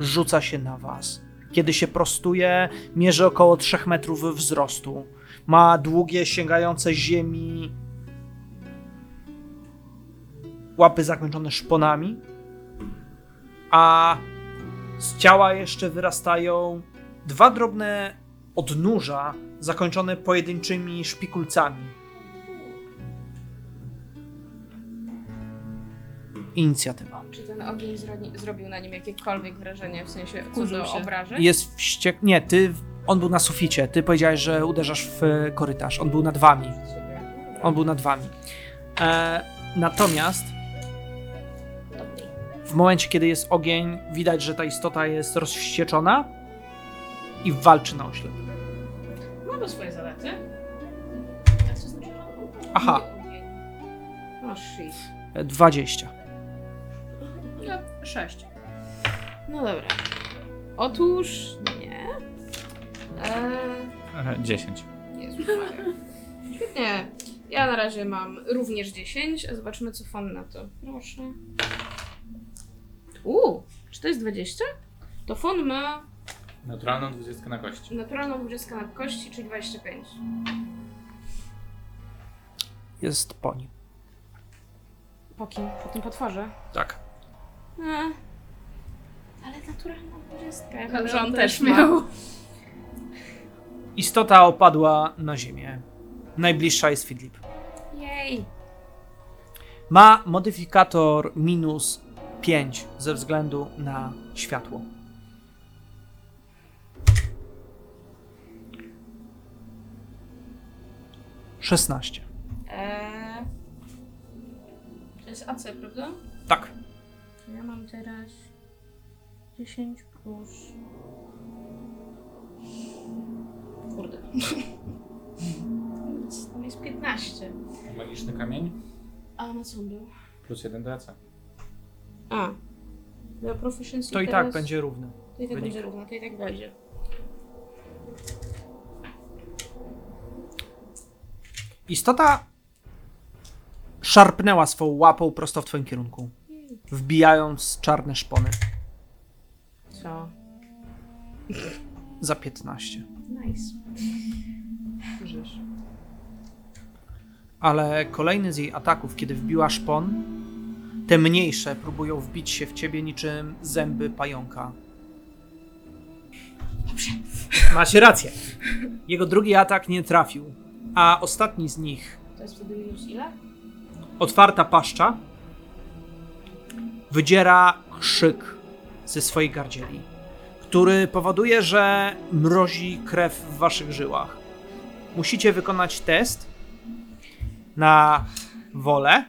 rzuca się na was. Kiedy się prostuje, mierzy około 3 metrów wzrostu. Ma długie, sięgające ziemi łapy zakończone szponami, a z ciała jeszcze wyrastają dwa drobne odnóża zakończone pojedynczymi szpikulcami. Inicjatywa. Czy ten ogień zroni- zrobił na nim jakiekolwiek wrażenie, w sensie co Wkurzył do się. obrażeń? Jest wściek... Nie, ty... On był na suficie. Ty powiedziałeś, że uderzasz w e, korytarz. On był nad wami. On był nad wami. E, natomiast w momencie, kiedy jest ogień, widać, że ta istota jest rozwścieczona i walczy na oślep. Ma to swoje zalety. A co znaczy? Aha. O shit. E, 20. No, sześć. No dobra. Otóż nie. Eee, E, 10. Jezus Maria. Świetnie. Ja na razie mam również 10, a zobaczymy co fan na to. Proszę. Uuu, czy to jest 20? To fon ma Naturalną 20 na kości. naturalną 20 na kości, czyli 25. Jest po nim. Po kim? Po tym potworze? Tak. A. Ale naturalna 20. Ale Może on też miał. Istota opadła na ziemię. Najbliższa jest Fidlip. Jej. Ma modyfikator minus 5 ze względu na światło. Szesnaście. Eee, to jest AC, prawda? Tak. Ja mam teraz 10 plus. Kurde. Tam jest 15. Magiczny kamień A na co on był? plus 1 do AC. A. Do proficiency To i teraz- tak będzie równy. To i tak wynik. będzie równo, to i tak będzie. Istota szarpnęła swą łapą prosto w twoim kierunku, wbijając czarne szpony Co? za 15. Nice. Żysz. Ale kolejny z jej ataków, kiedy wbiła szpon, te mniejsze próbują wbić się w ciebie niczym zęby pająka. Dobrze. Macie rację. Jego drugi atak nie trafił, a ostatni z nich, To jest wtedy minus ile? otwarta paszcza, wydziera krzyk ze swojej gardzieli, który powoduje, że mrozi krew w waszych żyłach. Musicie wykonać test na wolę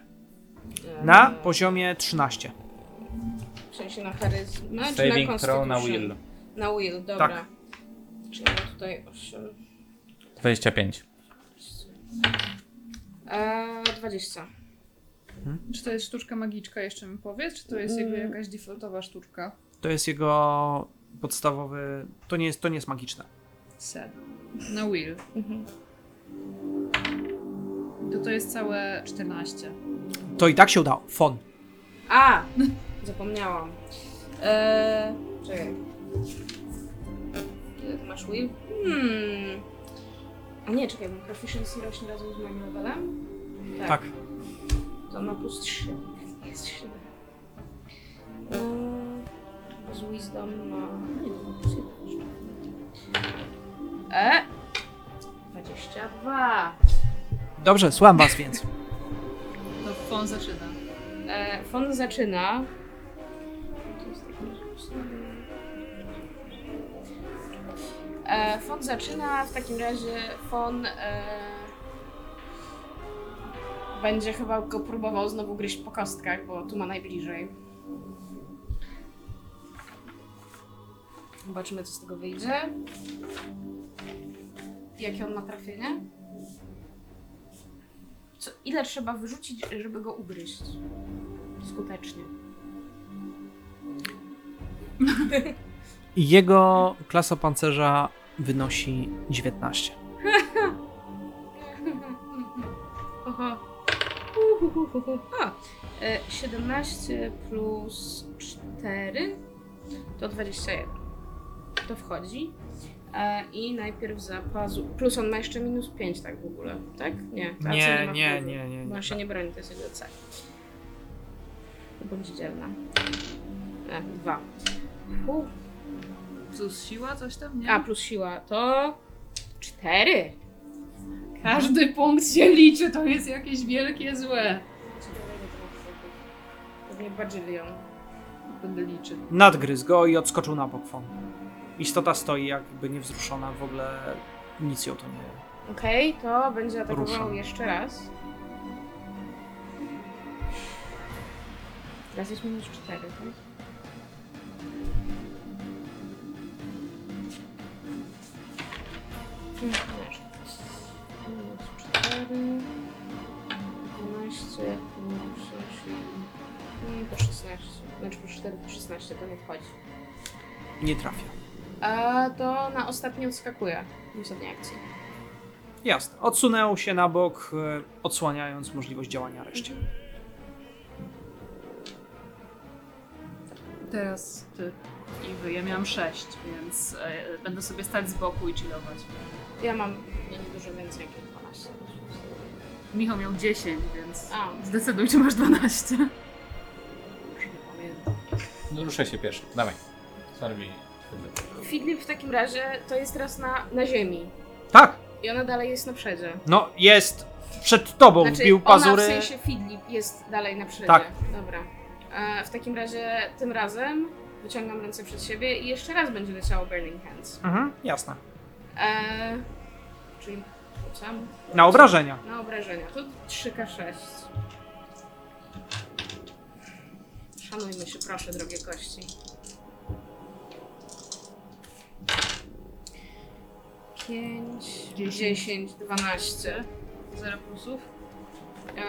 na poziomie 13. W sensie na charyzmę, czy na Saving throw na will. Na will, dobra. Tak. Czyli mam tutaj 8. 25. Eee, 20. Czy to jest sztuczka magiczka, jeszcze mi powiedz? Czy to jest jakby Mm. jakaś defaultowa sztuczka? To jest jego podstawowy. To nie jest, to nie jest magiczne. Set. Na will. Mhm. To to jest całe 14. To i tak się udało. Fon. A! Zapomniałam. Eee, czekaj. Ile ty masz will? Hmm. A nie, czekaj, bo proficiency rośnie razem z moim levelem? Tak. To ma plus 3. Jest 7. Eee, z wisdom ma... Nie, to ma plus 1 jeszcze. E! 22. Dobrze, słucham was więc. To fon zaczyna. E, fon zaczyna. To jest E, fon zaczyna, w takim razie fon e, będzie chyba go próbował znowu gryźć po kostkach, bo tu ma najbliżej. Zobaczymy, co z tego wyjdzie. Jakie on ma trafienie? Co, ile trzeba wyrzucić, żeby go ugryźć? Skutecznie. Jego klasa pancerza wynosi 19. A, e, 17 plus 4 To 21. To wchodzi. E, I najpierw za pazu. Plus on ma jeszcze minus 5, tak w ogóle, tak? Nie, ta Nie, ma nie, wpływu, nie, nie, Bo nie. się nie broni, to jest jego C. Bądź dzielna. E, dwa. Uf. Plus siła, coś tam, nie? A, plus siła to. Cztery. Każdy punkt się liczy, to jest jakieś wielkie złe. Pewnie badylion. Będę liczyć. Nadgryzł go i odskoczył na bok Fon. Istota stoi jakby niewzruszona, w ogóle nic ją to nie... Okej, to będzie atakował Ruszam. jeszcze raz. Teraz jest minus 4, tak? Hmm. Minus 4. 12, minus 6. Hmm, to 16. Znaczy plus 4 to 16, to nie wchodzi. nie trafia. A to na ostatni odskakuje. W ostatniej akcji. Jasne. Odsunęł się na bok, e, odsłaniając możliwość działania reszcie. Teraz ty i wy. Ja miałam 6, więc e, będę sobie stać z boku i chillować. Ja mam nie dużo więcej jak 12. Michał miał 10, więc A, zdecyduj, czy masz 12. już nie pamiętam. No ruszaj się pierwszy. Dawaj. Sarwi. Fidlip w takim razie to jest teraz na, na ziemi. Tak! I ona dalej jest na przedzie. No, jest przed tobą, Znaczy, wbił ona pazury. w sensie Fidlip jest dalej na przedzie. Tak. Dobra. E, w takim razie tym razem wyciągam ręce przed siebie i jeszcze raz będzie leciało Burning Hands. Mhm, jasne. E, czyli rzucam Na obrażenia. na obrażenia. To 3K6. Szanujmy się, proszę, drogie kości. 5, 10. 10, 12. Zero plusów? Eee,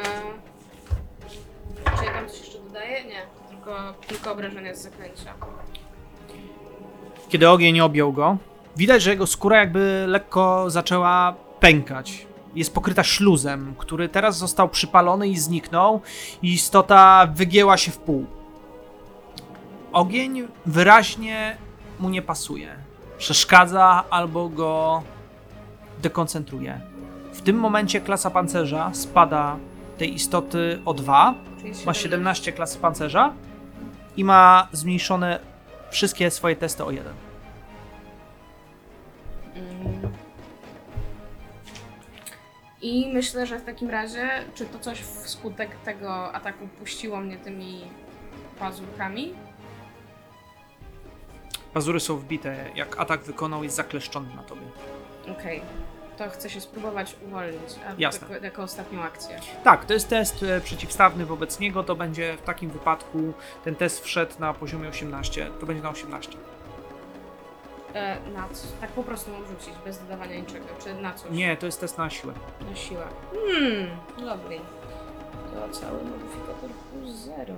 czy ja tam coś jeszcze dodaję? Nie, tylko, tylko obrażenia z zaklęcia. Kiedy ogień objął go, widać, że jego skóra jakby lekko zaczęła pękać. Jest pokryta śluzem, który teraz został przypalony i zniknął, i istota wygięła się w pół. Ogień wyraźnie mu nie pasuje. Przeszkadza albo go dekoncentruje. W tym momencie klasa pancerza spada tej istoty o 2, Czyli ma 17. 17 klasy pancerza i ma zmniejszone wszystkie swoje testy o 1. Mm. I myślę, że w takim razie, czy to coś wskutek tego ataku puściło mnie tymi pazurkami? Pazury są wbite, jak atak wykonał, jest zakleszczony na tobie. Okej. To chcę się spróbować uwolnić. A Jasne. Jako, jako ostatnią akcję. Tak, to jest test e, przeciwstawny wobec niego, to będzie w takim wypadku, ten test wszedł na poziomie 18, to będzie na 18. E, na co? Tak po prostu mam rzucić, bez dodawania niczego. Czy na coś? Nie, to jest test na siłę. Na siłę. Hmm, lovely. To cały modyfikator plus 0.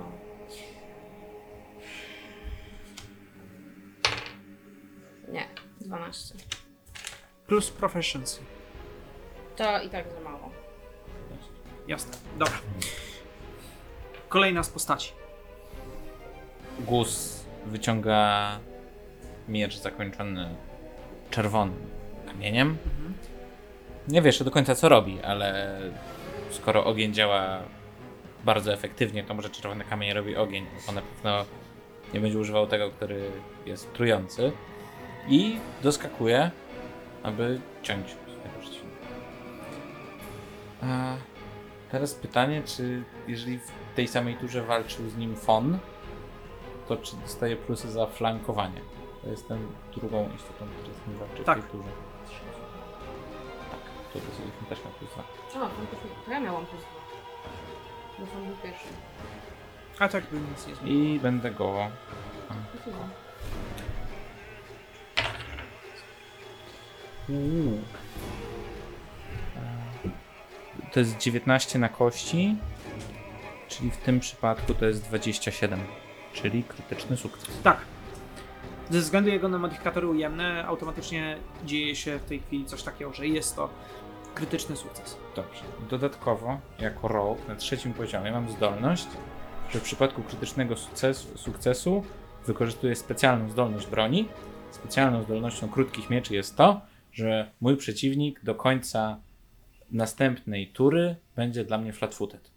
Nie, 12. Plus proficiency. To i tak za mało. Jasne, dobra. Kolejna z postaci. Gus wyciąga miecz zakończony czerwonym kamieniem. Nie wiesz do końca co robi, ale skoro ogień działa bardzo efektywnie, to może czerwony kamień robi ogień. On na pewno nie będzie używał tego, który jest trujący. I doskakuje, aby ciąć swojego. A teraz pytanie, czy jeżeli w tej samej turze walczył z nim Fon, to czy dostaje plusy za flankowanie? To jestem drugą istotą, która nim walczy Tak. turze. Tak, to dosyć też ma plus dwa. O, to, też, to ja miałam plus 2. Bo to był pierwszy. A tak by nic nie zmienił. I będę go... To chyba. To jest 19 na kości, czyli w tym przypadku to jest 27, czyli krytyczny sukces. Tak. Ze względu jego na modyfikatory ujemne, automatycznie dzieje się w tej chwili coś takiego, że jest to krytyczny sukces. Dobrze. Dodatkowo, jako rogue na trzecim poziomie mam zdolność, że w przypadku krytycznego sukcesu, sukcesu wykorzystuję specjalną zdolność broni. Specjalną zdolnością krótkich mieczy jest to, że mój przeciwnik do końca następnej tury będzie dla mnie flat-footed.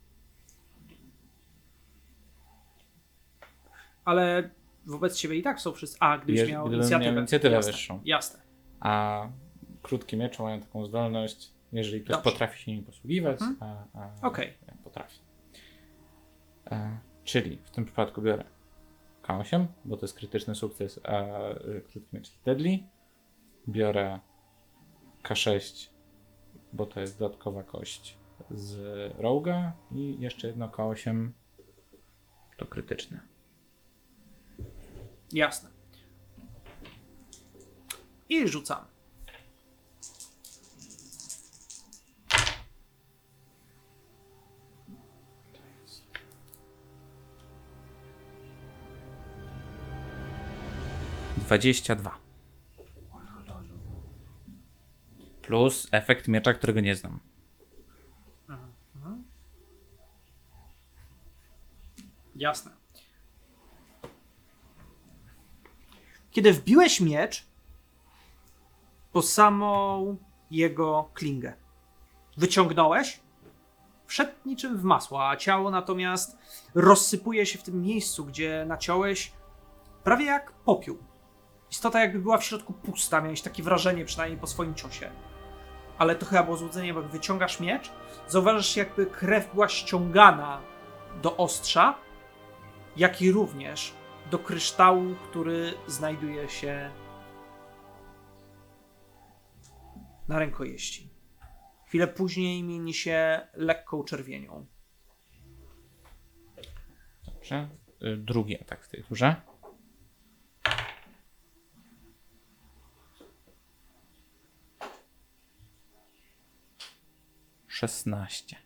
Ale wobec ciebie i tak są wszyscy. A, gdybyś Jeż- miał gdybym inicjatywę. miał inicjatywę jasne, wyższą. Jasne. A krótkie miecze mają taką zdolność, jeżeli ktoś Dobrze. potrafi się nimi posługiwać, Mhm. a, a ja potrafi. E, czyli w tym przypadku biorę K8, bo to jest krytyczny sukces, a y, krótki miecz deadly. Biorę K6, bo to jest dodatkowa kość z Roga i jeszcze jedno K8 to krytyczne. Jasne. I rzucamy. Dwadzieścia dwa. Plus efekt miecza, którego nie znam. Jasne. Kiedy wbiłeś miecz po samą jego klingę, wyciągnąłeś, wszedł niczym w masło, a ciało natomiast rozsypuje się w tym miejscu, gdzie naciąłeś, prawie jak popiół. Istota jakby była w środku pusta, miałeś takie wrażenie przynajmniej po swoim ciosie. Ale to chyba było złudzenie, bo jak wyciągasz miecz, zauważasz jakby krew była ściągana do ostrza, jak i również do kryształu, który znajduje się na rękojeści. Chwilę później mieni się lekką czerwienią. Dobrze. Y, Drugi atak w tej turze. Szesnaście.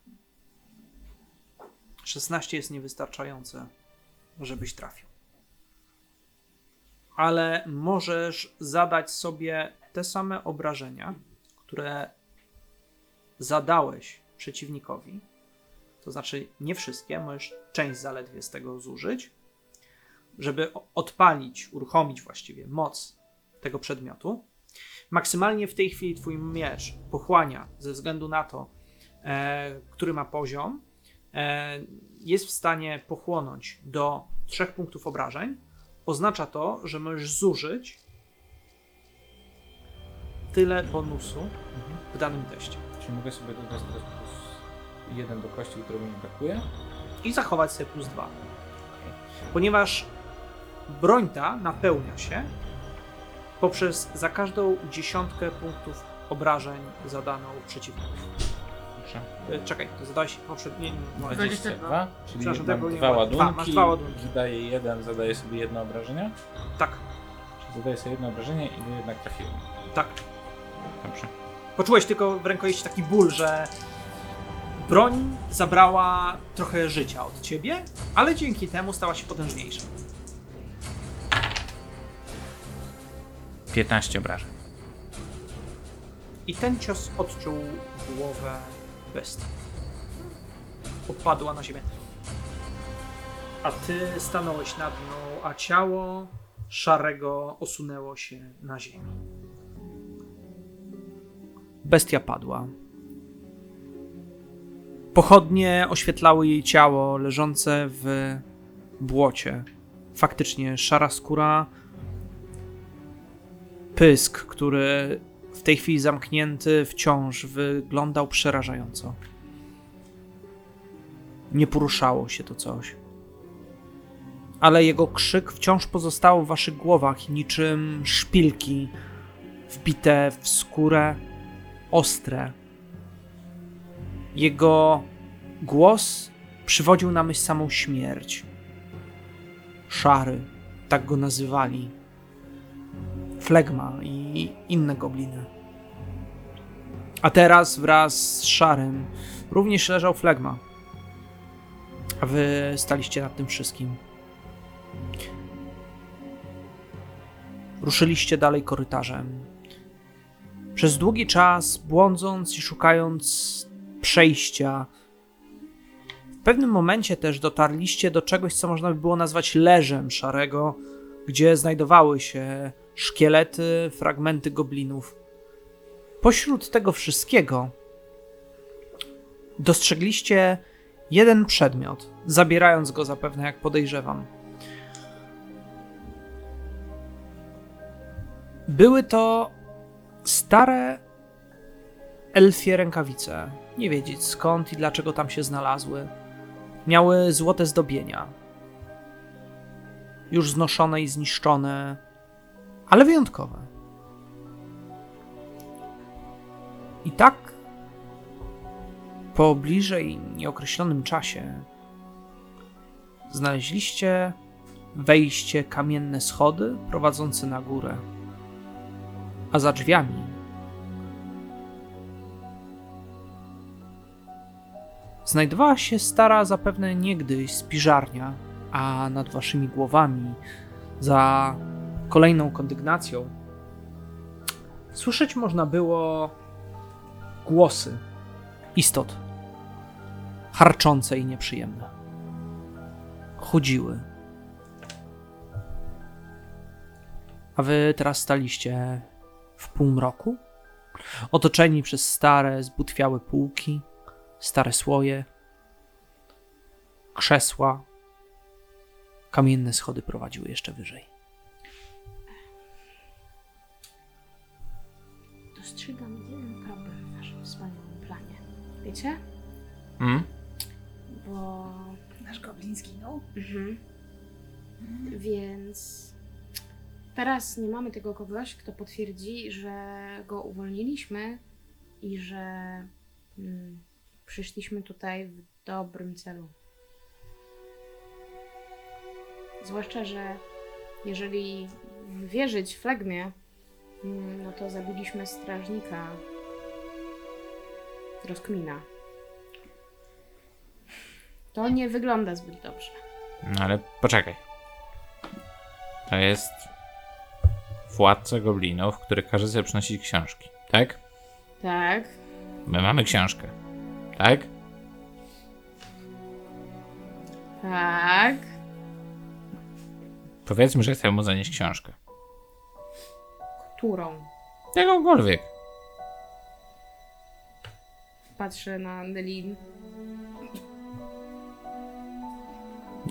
16 jest niewystarczające, żebyś trafił. Ale możesz zadać sobie te same obrażenia, które zadałeś przeciwnikowi. To znaczy nie wszystkie, możesz część zaledwie z tego zużyć, żeby odpalić, uruchomić właściwie moc tego przedmiotu. Maksymalnie w tej chwili twój miecz pochłania ze względu na to, e, który ma poziom, e, jest w stanie pochłonąć do 3 punktów obrażeń, oznacza to, że możesz zużyć tyle bonusu w danym teście Czy mogę sobie dodać teraz plus jeden do kości, którego mi brakuje? i zachować sobie plus 2. Ponieważ broń ta napełnia się poprzez za każdą dziesiątkę punktów obrażeń zadaną przeciwnikowi. Proszę. E, Czekaj, to zadałeś poprzednie. nie, nie, 22, czyli Przepraszam, mam nie dwa. Dwa, ładunki, masz dwa ładunki. zadaję jeden, zadaję sobie jedno obrażenie. Tak, Czy zadaję sobie jedno obrażenie i jednak trafiłem. tak. Dobrze. Poczułeś tylko w rękojeści taki ból, że broń zabrała trochę życia od ciebie, ale dzięki temu stała się potężniejsza. 15 obrażeń. I ten cios odciął głowę bestii. Opadła na ziemię. A ty stanąłeś nad nią, a ciało szarego osunęło się na ziemi. Bestia padła. Pochodnie oświetlały jej ciało leżące w błocie. Faktycznie szara skóra, pysk, który tej chwili zamknięty wciąż wyglądał przerażająco. Nie poruszało się to coś. Ale jego krzyk wciąż pozostał w waszych głowach niczym szpilki wbite w skórę, ostre. Jego głos przywodził na myśl samą śmierć. Szary, tak go nazywali. Flegma i inne gobliny. A teraz wraz z Szarym również leżał Flegma. A wy staliście nad tym wszystkim. Ruszyliście dalej korytarzem. Przez długi czas błądząc i szukając przejścia. W pewnym momencie też dotarliście do czegoś, co można by było nazwać leżem Szarego, gdzie znajdowały się szkielety, fragmenty goblinów. Pośród tego wszystkiego dostrzegliście jeden przedmiot, zabierając go zapewne, jak podejrzewam. Były to stare elfie rękawice. Nie wiedzieć skąd i dlaczego tam się znalazły. Miały złote zdobienia. Już znoszone i zniszczone, ale wyjątkowe. I tak po bliżej nieokreślonym czasie znaleźliście wejście kamienne schody prowadzące na górę, a za drzwiami znajdowała się stara zapewne niegdyś spiżarnia, a nad waszymi głowami, za kolejną kondygnacją, słyszeć można było głosy istot, harczące i nieprzyjemne. Chodziły. A wy teraz staliście w półmroku, otoczeni przez stare, zbutwiałe półki, stare słoje, krzesła. Kamienne schody prowadziły jeszcze wyżej. Dostrzegam Wiecie? Mm? Bo... Nasz goblin zginął? Mhm. Więc... Teraz nie mamy tego kogoś, kto potwierdzi, że go uwolniliśmy i że mm, przyszliśmy tutaj w dobrym celu. Zwłaszcza, że jeżeli wierzyć flegmie, mm, no to zabiliśmy strażnika rozkmina. To nie wygląda zbyt dobrze. No ale poczekaj. To jest władca goblinów, który każe sobie przynosić książki, tak? Tak. My mamy książkę, tak? Tak. Powiedzmy, że chcemy mu zanieść książkę. Którą? Jakąkolwiek. Patrzę na Nelin.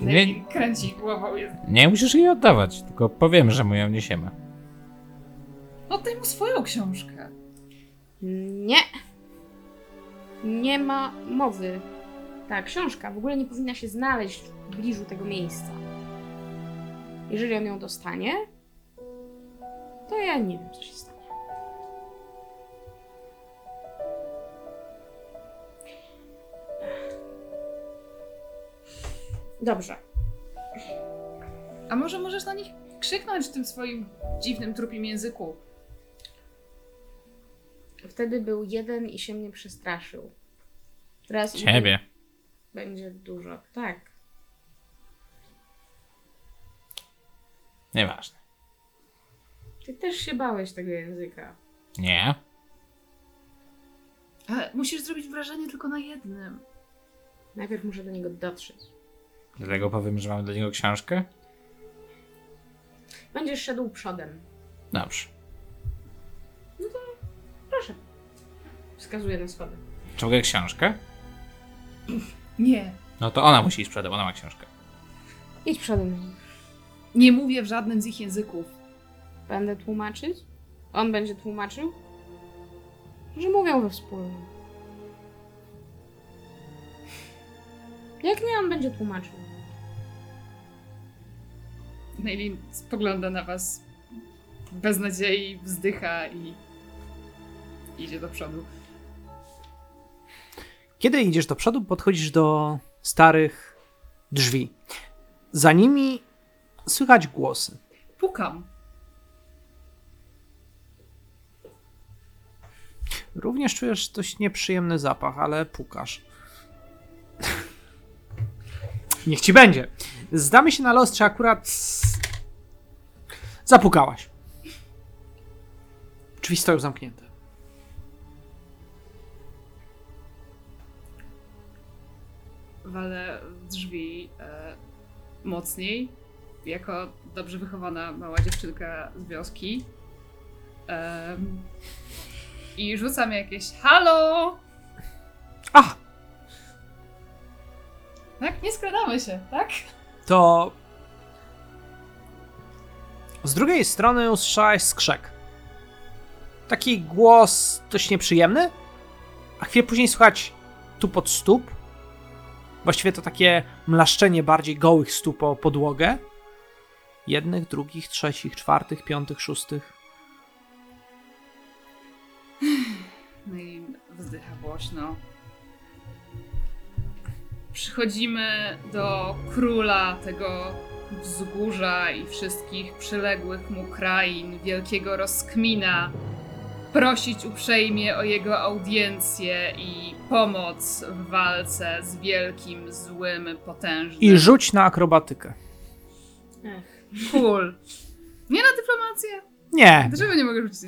Nie, Kręci głową. Jest. nie musisz jej oddawać, tylko powiemy, że mu ją niesiemy. Oddaj mu swoją książkę. Nie. Nie ma mowy. Ta książka w ogóle nie powinna się znaleźć w pobliżu tego miejsca. Jeżeli on ją dostanie, to ja nie wiem, co się stanie. Dobrze. A może możesz na nich krzyknąć w tym swoim dziwnym trupim języku? Wtedy był jeden i się mnie przestraszył. Teraz Ciebie. będzie dużo. Tak. Nieważne. Ty też się bałeś tego języka. Nie. Ale musisz zrobić wrażenie tylko na jednym. Najpierw muszę do niego dotrzeć. Dlatego powiem, że mamy dla niego książkę? Będziesz szedł przodem. Dobrze. Proszę. Wskazuję na schody. Czy mogę książkę? Nie. No to ona musi iść przodem, ona ma książkę. Idź przodem. Nie mówię w żadnym z ich języków. Będę tłumaczyć? On będzie tłumaczył? Że mówią we wspólnym. Jak nie on będzie tłumaczył? Nailin spogląda na was bez nadziei, wzdycha i idzie do przodu. Kiedy idziesz do przodu, podchodzisz do starych drzwi. Za nimi słychać głosy. Pukam. Również czujesz dość nieprzyjemny zapach, ale pukasz. Niech ci będzie. Zdamy się na los, czy akurat zapukałaś. Drzwi stoją zamknięte. Walę w drzwi e, mocniej jako dobrze wychowana mała dziewczynka z wioski. Em, I rzucam jakieś halo! A, Tak? Nie skradamy się, tak? to z drugiej strony usłyszałeś skrzek. Taki głos dość nieprzyjemny, a chwilę później słychać tu pod stóp. Właściwie to takie mlaszczenie bardziej gołych stóp o podłogę. Jednych, drugich, trzecich, czwartych, piątych, szóstych. No i wzdycha głośno. Przychodzimy do króla tego wzgórza i wszystkich przyległych mu krain, wielkiego rozkmina, prosić uprzejmie o jego audiencję i pomoc w walce z wielkim, złym, potężnym. I rzuć na akrobatykę. Ech. Cool. Nie na dyplomację? Nie, Dlaczego nie mogę rzucić?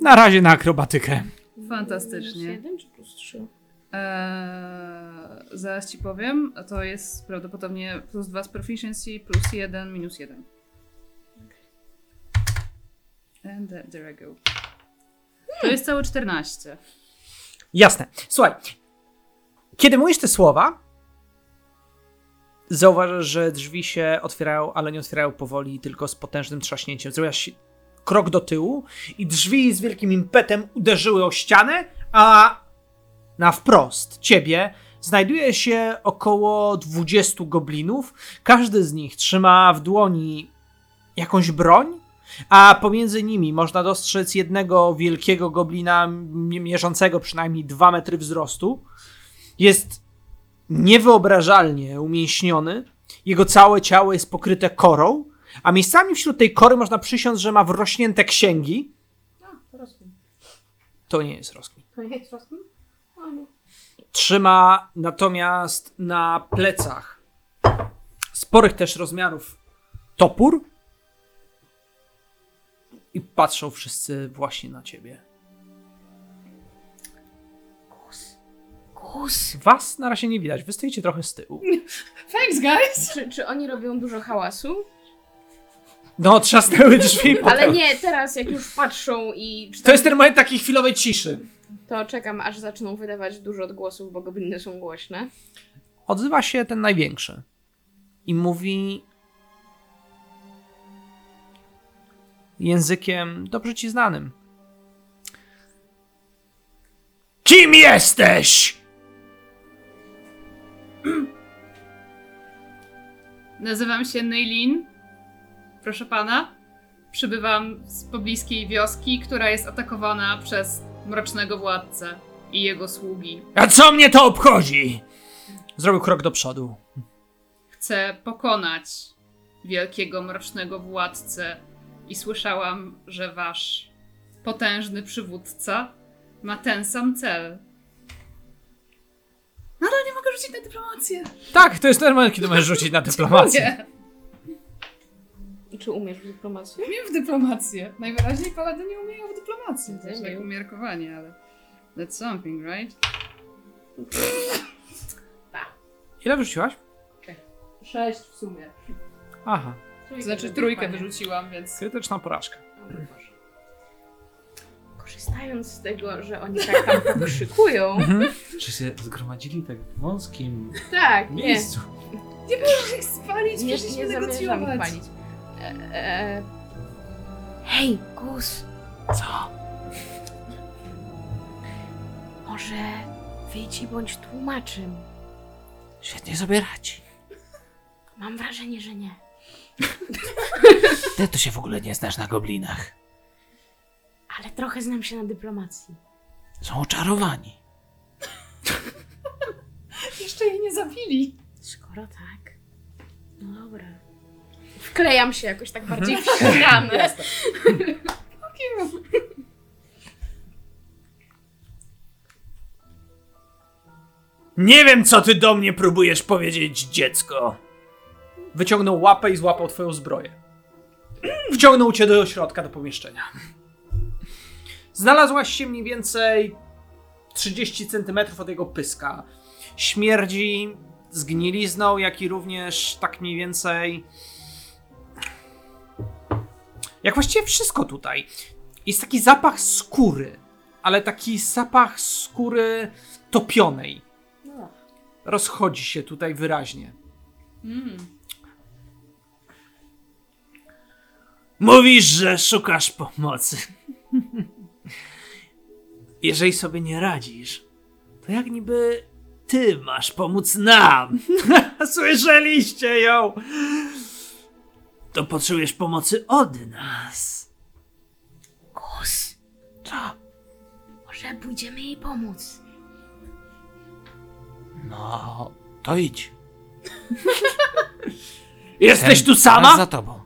na razie na akrobatykę. Fantastycznie. jeden czy plus trzy? Eee, zaraz ci powiem. To jest prawdopodobnie plus 2 z proficiency, plus 1, minus 1. And there, there I go. To jest całe 14. Jasne. Słuchaj, kiedy mówisz te słowa, zauważasz, że drzwi się otwierają, ale nie otwierają powoli, tylko z potężnym trzaśnięciem. Zrobiłaś krok do tyłu i drzwi z wielkim impetem uderzyły o ścianę, a na wprost ciebie znajduje się około 20 goblinów. Każdy z nich trzyma w dłoni jakąś broń, a pomiędzy nimi można dostrzec jednego wielkiego goblina, mierzącego przynajmniej 2 metry wzrostu. Jest niewyobrażalnie umięśniony. Jego całe ciało jest pokryte korą, a miejscami wśród tej kory można przysiąc, że ma wrośnięte księgi. A, to. To nie jest rozkmin. To nie jest rozumiem? Trzyma natomiast na plecach sporych też rozmiarów topór i patrzą wszyscy właśnie na ciebie. Kus. Was na razie nie widać, wy stoicie trochę z tyłu. Thanks, guys! Czy, czy oni robią dużo hałasu? No, trzasnęły drzwi Ale potem. nie, teraz jak już patrzą i... Czy To jest ten moment takiej chwilowej ciszy. To czekam, aż zaczną wydawać dużo odgłosów, bo gobliny są głośne. Odzywa się ten największy i mówi językiem dobrze ci znanym. Kim jesteś? Nazywam się Neilin. Proszę pana. Przybywam z pobliskiej wioski, która jest atakowana przez mrocznego władcę i jego sługi. A co mnie to obchodzi? Zrobił krok do przodu. Chcę pokonać wielkiego mrocznego władcę i słyszałam, że wasz potężny przywódca ma ten sam cel. Nadal nie mogę rzucić na dyplomację. Tak, to jest ten moment, kiedy możesz rzucić na dyplomację. Nie, I czy umiesz w dyplomacji? umiem w dyplomację. Najwyraźniej paladyni umieją w dyplomację. To jest Nie tak umiarkowanie, ale that's something, right? Ile wyrzuciłaś? Sześć w sumie. Aha, To znaczy trójkę wyrzuciłam, więc... krytyczna porażka. Korzystając z tego, że oni tak tam pokrzykują. Czy się zgromadzili tak w wąskim Tak, nie. miejscu? Nie możesz ich spalić, Nie, przyszliśmy nie zamierzam ich negocjować. palić. E, e... Hej, Gus! Co? Może wyjdź i bądź tłumaczem. Świetnie sobie radzi. Mam wrażenie, że nie. Ty to się w ogóle nie znasz na goblinach. Ale trochę znam się na dyplomacji. Są oczarowani. Jeszcze jej nie zabili. Skoro tak. No dobra. Wklejam się jakoś tak bardziej w ścianę. Nie wiem, co ty do mnie próbujesz powiedzieć, dziecko. Wyciągnął łapę i złapał twoją zbroję. Wciągnął cię do środka, do pomieszczenia. Znalazłaś się mniej więcej 30 centymetrów od jego pyska. Śmierdzi zgnilizną, jak i również tak mniej więcej jak właściwie wszystko tutaj. Jest taki zapach skóry, ale taki zapach skóry topionej. Rozchodzi się tutaj wyraźnie. Mm. Mówisz, że szukasz pomocy. Jeżeli sobie nie radzisz, to jak niby ty masz pomóc nam? Słyszeliście ją? To potrzebujesz pomocy od nas. Gus, Co? może pójdziemy jej pomóc. No, to idź. Jesteś tu sama? Za tobą.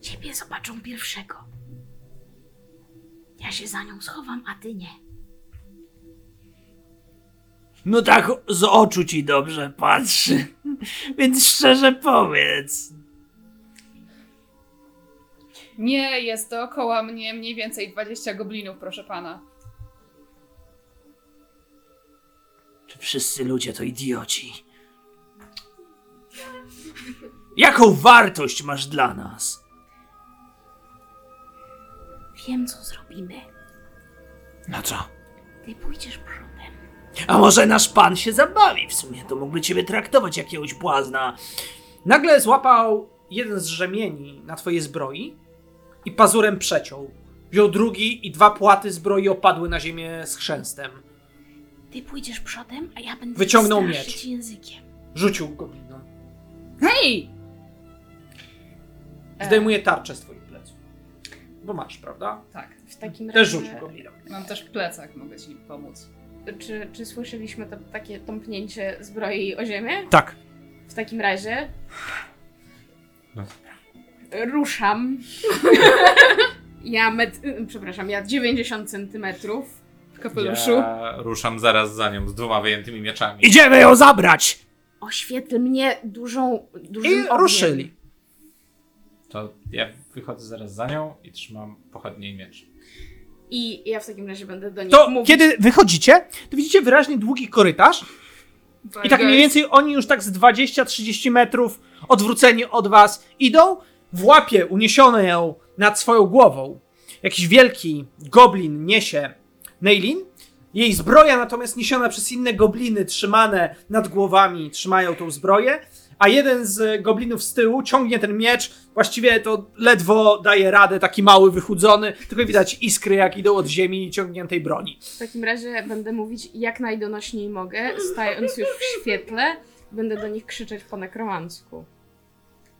Ciebie zobaczą pierwszego. Ja się za nią schowam, a ty nie. No tak z oczu ci dobrze patrzy. Więc szczerze powiedz. Nie, jest dookoła mnie mniej więcej 20 goblinów, proszę pana. Czy wszyscy ludzie to idioci? Jaką wartość masz dla nas? Wiem, co zrobimy. No co? Ty pójdziesz przodem. A może nasz pan się zabawi w sumie? To mógłby ciebie traktować jakiegoś błazna. Nagle złapał jeden z rzemieni na twojej zbroi i pazurem przeciął. Wziął drugi i dwa płaty zbroi opadły na ziemię z chrzęstem. Ty pójdziesz przodem, a ja będę Wyciągnął miecz. językiem. Rzucił goblinom. Hej! Zdejmuje tarczę z twoich pleców. Bo masz, prawda? Tak, W takim Też razie... rzucił goblinom. mam też plecak, mogę ci pomóc. Czy, czy słyszeliśmy to takie tąpnięcie zbroi o ziemię? Tak. W takim razie... No. Ruszam. ja met... Przepraszam, ja 90 centymetrów. W kapeluszu. Ja ruszam zaraz za nią z dwoma wyjętymi mieczami. Idziemy ją zabrać! Oświetl mnie dużą, dużym I ogniem. ruszyli. To ja wychodzę zaraz za nią i trzymam pochodnie i miecz. I ja w takim razie będę do nich To mówić. kiedy wychodzicie, to widzicie wyraźnie długi korytarz i tak mniej więcej oni już tak z 20-30 metrów odwróceni od was idą, w łapie uniesione ją nad swoją głową. Jakiś wielki goblin niesie Neilin, jej zbroja natomiast niesiona przez inne gobliny trzymane nad głowami trzymają tą zbroję, a jeden z goblinów z tyłu ciągnie ten miecz, właściwie to ledwo daje radę, taki mały, wychudzony, tylko widać iskry jak idą od ziemi ciągniętej broni. W takim razie będę mówić jak najdonośniej mogę, stając już w świetle, będę do nich krzyczeć po nekromancku.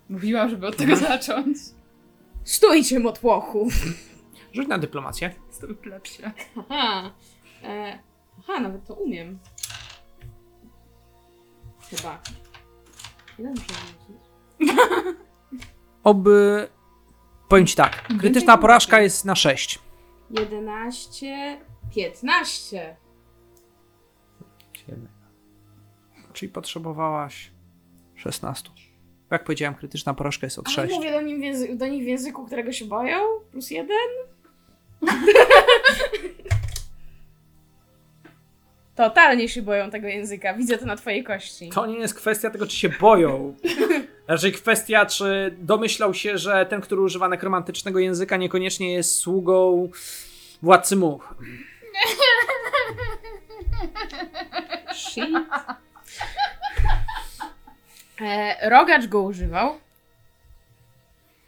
Mówiłam, żeby od tego zacząć. Stójcie, motłochu! Rzuć na dyplomację. Stój plepsie. Aha, e, aha, nawet to umiem. Chyba. Ile muszę wrzucić? Oby. Powiem ci tak. Krytyczna porażka jest na 6. 11, 15. Czyli potrzebowałaś 16. Jak powiedziałem, krytyczna porażka jest od Ale 6. mówię do, nim w języ- do nich w języku, którego się boją? Plus jeden? Totalnie się boją tego języka. Widzę to na twojej kości. To nie jest kwestia tego, czy się boją. Raczej kwestia, czy domyślał się, że ten, który używa nekromantycznego języka, niekoniecznie jest sługą władcy much. Shit. E, Rogacz go używał.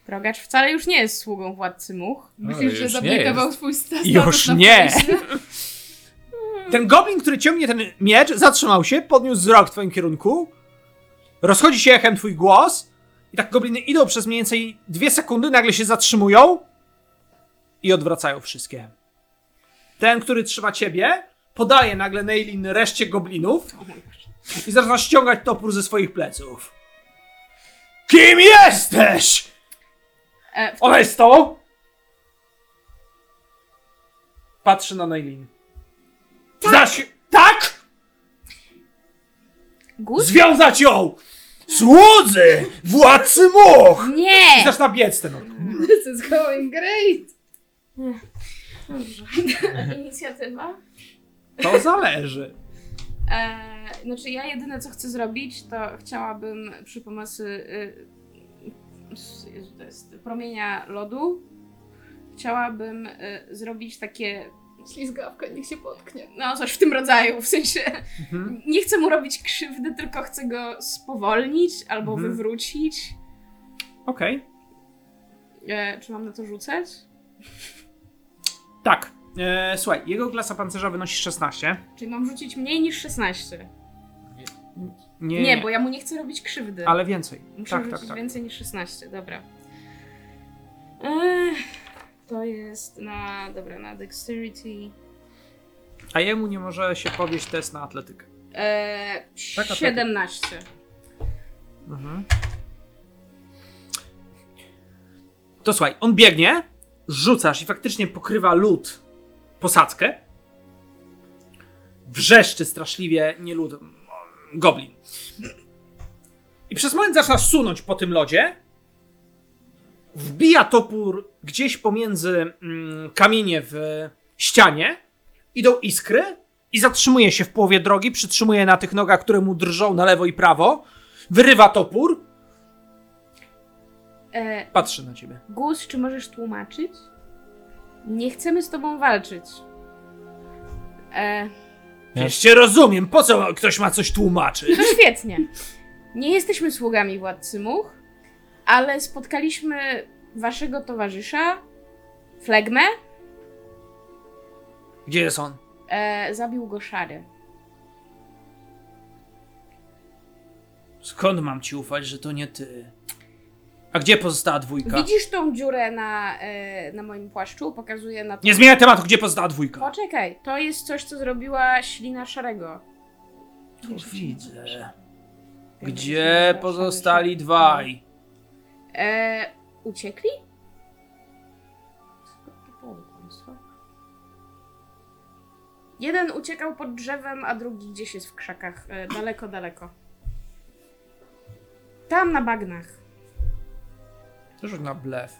Rogacz wcale już nie jest sługą władcy much. Myślisz, już że jest. swój status Już na nie. Ten goblin, który ciągnie ten miecz, zatrzymał się, podniósł wzrok w twoim kierunku. Rozchodzi się echem twój głos. I tak gobliny idą przez mniej więcej dwie sekundy, nagle się zatrzymują i odwracają wszystkie. Ten, który trzyma ciebie, podaje nagle Neilin reszcie goblinów i zaczyna ściągać topór ze swoich pleców. Kim jesteś? E, Ona jest tobą? Patrzy na Neilin. Znasz... Tak? Gus? Związać ją! Słudzy! Władcy much! I Nie! zaczyna biec ten. This is going great! Dobrze. Inicjatywa? To zależy. E, znaczy ja jedyne co chcę zrobić, to chciałabym przy pomocy y, Jezu, to jest promienia lodu, chciałabym y, zrobić takie, Ślizgawka, niech się potknie. no coś w tym rodzaju, w sensie Mhm. nie chcę mu robić krzywdy, tylko chcę go spowolnić albo Mhm. wywrócić. Okej. E, czy mam na to rzucać? Tak. E, słuchaj, jego klasa pancerza wynosi 16. Czyli mam rzucić mniej niż 16? Nie, Nie, bo ja mu nie chcę robić krzywdy. Ale więcej. Muszę tak, rzucić tak, tak. więcej niż 16, dobra. Ech, to jest na, dobra, na dexterity. A jemu nie może się powieść test na atletykę. Eee, Tak, atletyk. 17. Mhm. To słuchaj, on biegnie, rzucasz i faktycznie pokrywa lód posadzkę. Wrzeszczy straszliwie, nie lód, mm, goblin. I przez moment zaczyna sunąć po tym lodzie. Wbija topór gdzieś pomiędzy mm, kamienie w ścianie. Idą iskry i zatrzymuje się w połowie drogi, przytrzymuje na tych nogach, które mu drżą na lewo i prawo. Wyrywa topór, Eee, patrzy na ciebie. Gus, czy możesz tłumaczyć? Nie chcemy z tobą walczyć. Eee, Przecież cię rozumiem, po co ktoś ma coś tłumaczyć? to świetnie. Nie jesteśmy sługami władcy much, ale spotkaliśmy waszego towarzysza, Flegmę. Gdzie jest on? Eee, zabił go szary. Skąd mam ci ufać, że to nie ty? A gdzie pozostała dwójka? Widzisz tą dziurę na, e, na moim płaszczu? Pokazuję na to. Nie zmieniaj tematu, gdzie pozostała dwójka? Poczekaj, to jest coś, co zrobiła ślina szarego. Tu widzę. Gdzie pozostali dwaj? E, uciekli? Jeden uciekał pod drzewem, a drugi gdzieś jest w krzakach. E, daleko, daleko. Tam na bagnach. To rzuć na blef.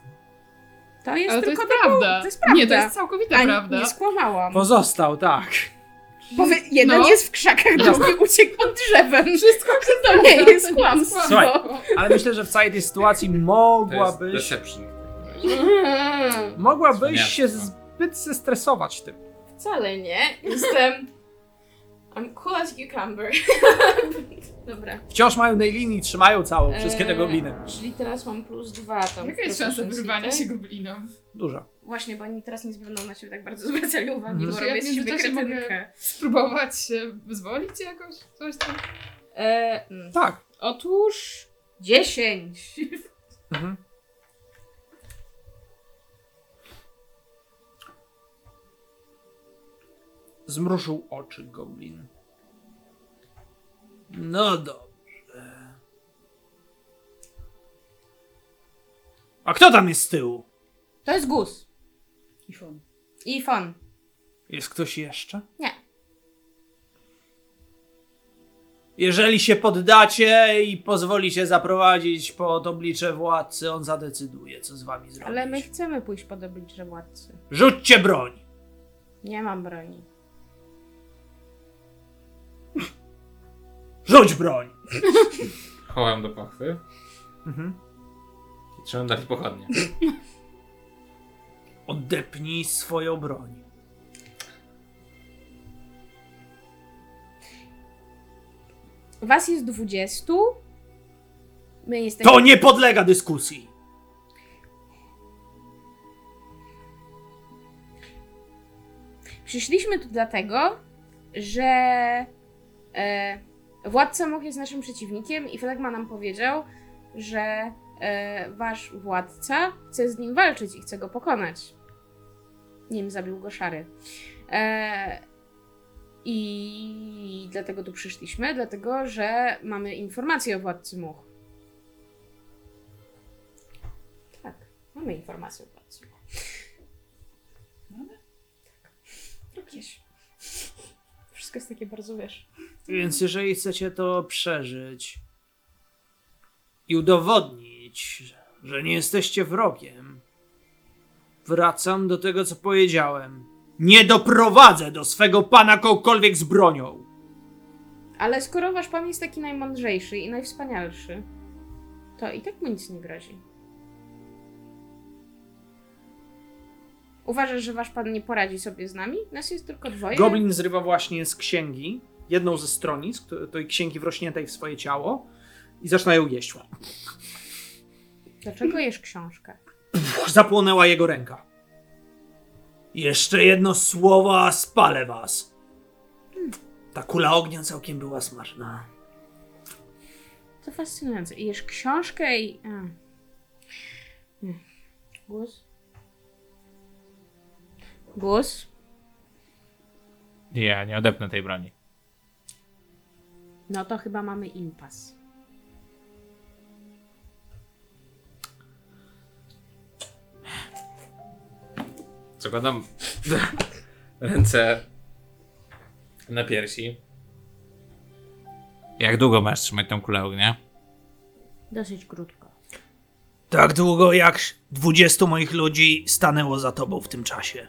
To jest Ale to tylko jest prawda. To jest prawda. Nie, to jest całkowita A prawda. Nie skłamałam. Pozostał, tak. Bo wy- jeden No. jest w krzakach, drugi uciekł pod drzewem. Wszystko To nie prawda, jest kłamstwo. Słuchaj. Ale myślę, że w całej tej sytuacji To jest mogłabyś. Mm, mogłabyś się zbyt zestresować tym. Wcale nie. Jestem... I'm cool as cucumber. Dobra. Wciąż mają najlinii, trzymają całą, wszystkie te Eee, gobliny. Czyli teraz mam plus dwa tam. Jaka jest szansa wyrwania tak? się goblinom? Dużo. Właśnie, bo oni teraz nie będą na ciebie tak bardzo zwracali uwagi, Mhm. bo ja robię z siebie kretynkę. Spróbować się wyzwolić jakoś? Coś tam? E, mm. Tak. Otóż... 10. Mhm. Zmrużył oczy goblin. No dobrze. A kto tam jest z tyłu? To jest Gus. I fun. I Fon. Jest ktoś jeszcze? Nie. Jeżeli się poddacie i pozwolicie zaprowadzić pod oblicze władcy, on zadecyduje, co z wami zrobić. Ale my chcemy pójść pod oblicze władcy. Rzućcie broń! Nie mam broni. Rzuć broń! Chowam do pachwy Mhm. i trzymam dalej pochodnie. Odepnij swoją broń. Was jest 20. My jesteśmy... To nie podlega dyskusji. Przyszliśmy tu dlatego, że e, władca Moch jest naszym przeciwnikiem i Flegma nam powiedział, że e, wasz władca chce z nim walczyć i chce go pokonać. Nim zabił go szary. E, I dlatego tu przyszliśmy, dlatego że mamy informacje o władcy Much. Tak, mamy informacje o władcy Much. Jakieś. Wszystko jest takie bardzo, wiesz... Więc jeżeli chcecie to przeżyć i udowodnić, że nie jesteście wrogiem, Wracam do tego, co powiedziałem. Nie doprowadzę do swego pana kogokolwiek z bronią. Ale skoro wasz pan jest taki najmądrzejszy i najwspanialszy, to i tak mu nic nie grozi. Uważasz, że wasz pan nie poradzi sobie z nami? Nas jest tylko dwoje. Goblin zrywa właśnie z księgi, jedną ze stronisk, tej księgi wrośniętej w swoje ciało i zaczyna ją jeść. Dlaczego jesz książkę? Zapłonęła jego ręka. Jeszcze jedno słowo, a spalę was. Ta kula ognia całkiem była smaczna. To fascynujące. I jesz książkę i... A. Hmm. Głos? Głos? Ja nie odepnę tej broni. No to chyba mamy impas. Zakładam ręce na piersi. Jak długo masz trzymać tą kulę ognia? Dosyć krótko. Tak długo jak 20 moich ludzi stanęło za tobą w tym czasie.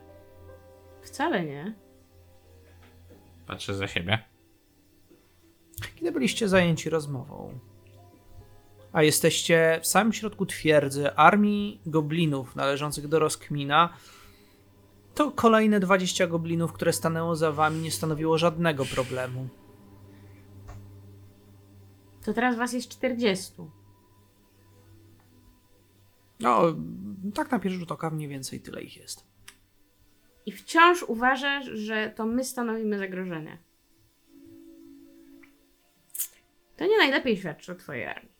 Wcale nie. Patrzę za siebie. Kiedy byliście zajęci rozmową, a jesteście w samym środku twierdzy armii goblinów należących do Roskmina, to kolejne 20 goblinów, które stanęło za wami, nie stanowiło żadnego problemu. To teraz was jest 40. No, tak na pierwszy rzut oka mniej więcej tyle ich jest. I wciąż uważasz, że to my stanowimy zagrożenie. To nie najlepiej świadczy o twojej armii.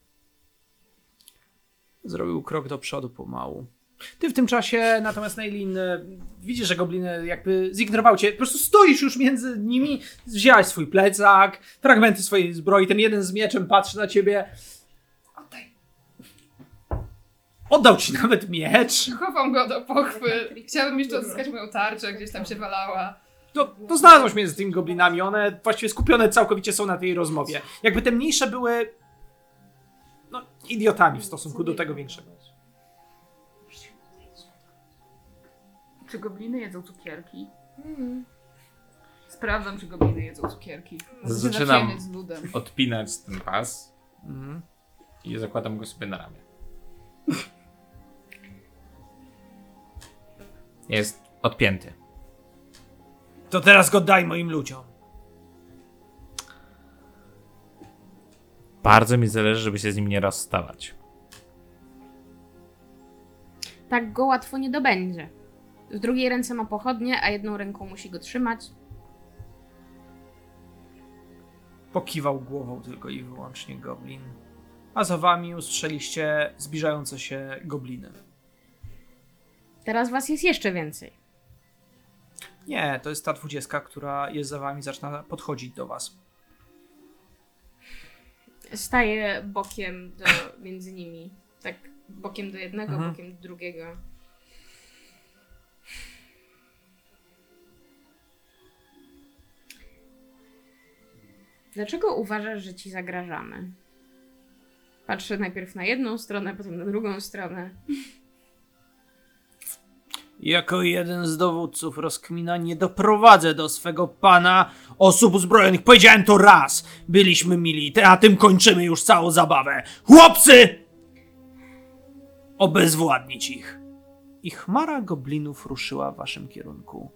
Zrobił krok do przodu pomału. Ty w tym czasie, natomiast Nailin, e, widzisz, że gobliny jakby zignorowały cię. Po prostu stoisz już między nimi, wziąłeś swój plecak, fragmenty swojej zbroi, ten jeden z mieczem patrzy na ciebie. Oddaj. Oddał ci nawet miecz. Chowam go do pochwy. Chciałabym jeszcze odzyskać moją tarczę, gdzieś tam się walała. To, to znalazłeś między tymi goblinami, one właściwie skupione całkowicie są na tej rozmowie. Jakby te mniejsze były, no, idiotami w stosunku do tego większego. Czy gobliny jedzą cukierki? Sprawdzam, czy gobliny jedzą cukierki. Zaczynam. Z ludem. Odpinać ten pas Mhm. i zakładam go sobie na ramię. Jest odpięty. To teraz go daj moim ludziom. Bardzo mi zależy, żeby się z nim nie rozstawać. Tak go łatwo nie dobędzie. W drugiej ręce ma pochodnie, a jedną ręką musi go trzymać. Pokiwał głową tylko i wyłącznie goblin. A za wami usłyszeliście zbliżające się gobliny. Teraz was jest jeszcze więcej. Nie, to jest ta dwudziestka, która jest za wami, zaczyna podchodzić do was. Staję bokiem do, między nimi. Tak bokiem do jednego, Mhm. bokiem do drugiego. Dlaczego uważasz, że ci zagrażamy? Patrzę najpierw na jedną stronę, potem na drugą stronę. Jako jeden z dowódców rozkmina nie doprowadzę do swego pana osób uzbrojonych. Powiedziałem to raz. Byliśmy mili, a tym kończymy już całą zabawę. Chłopcy! Obezwładnić ich. I chmara goblinów ruszyła w waszym kierunku.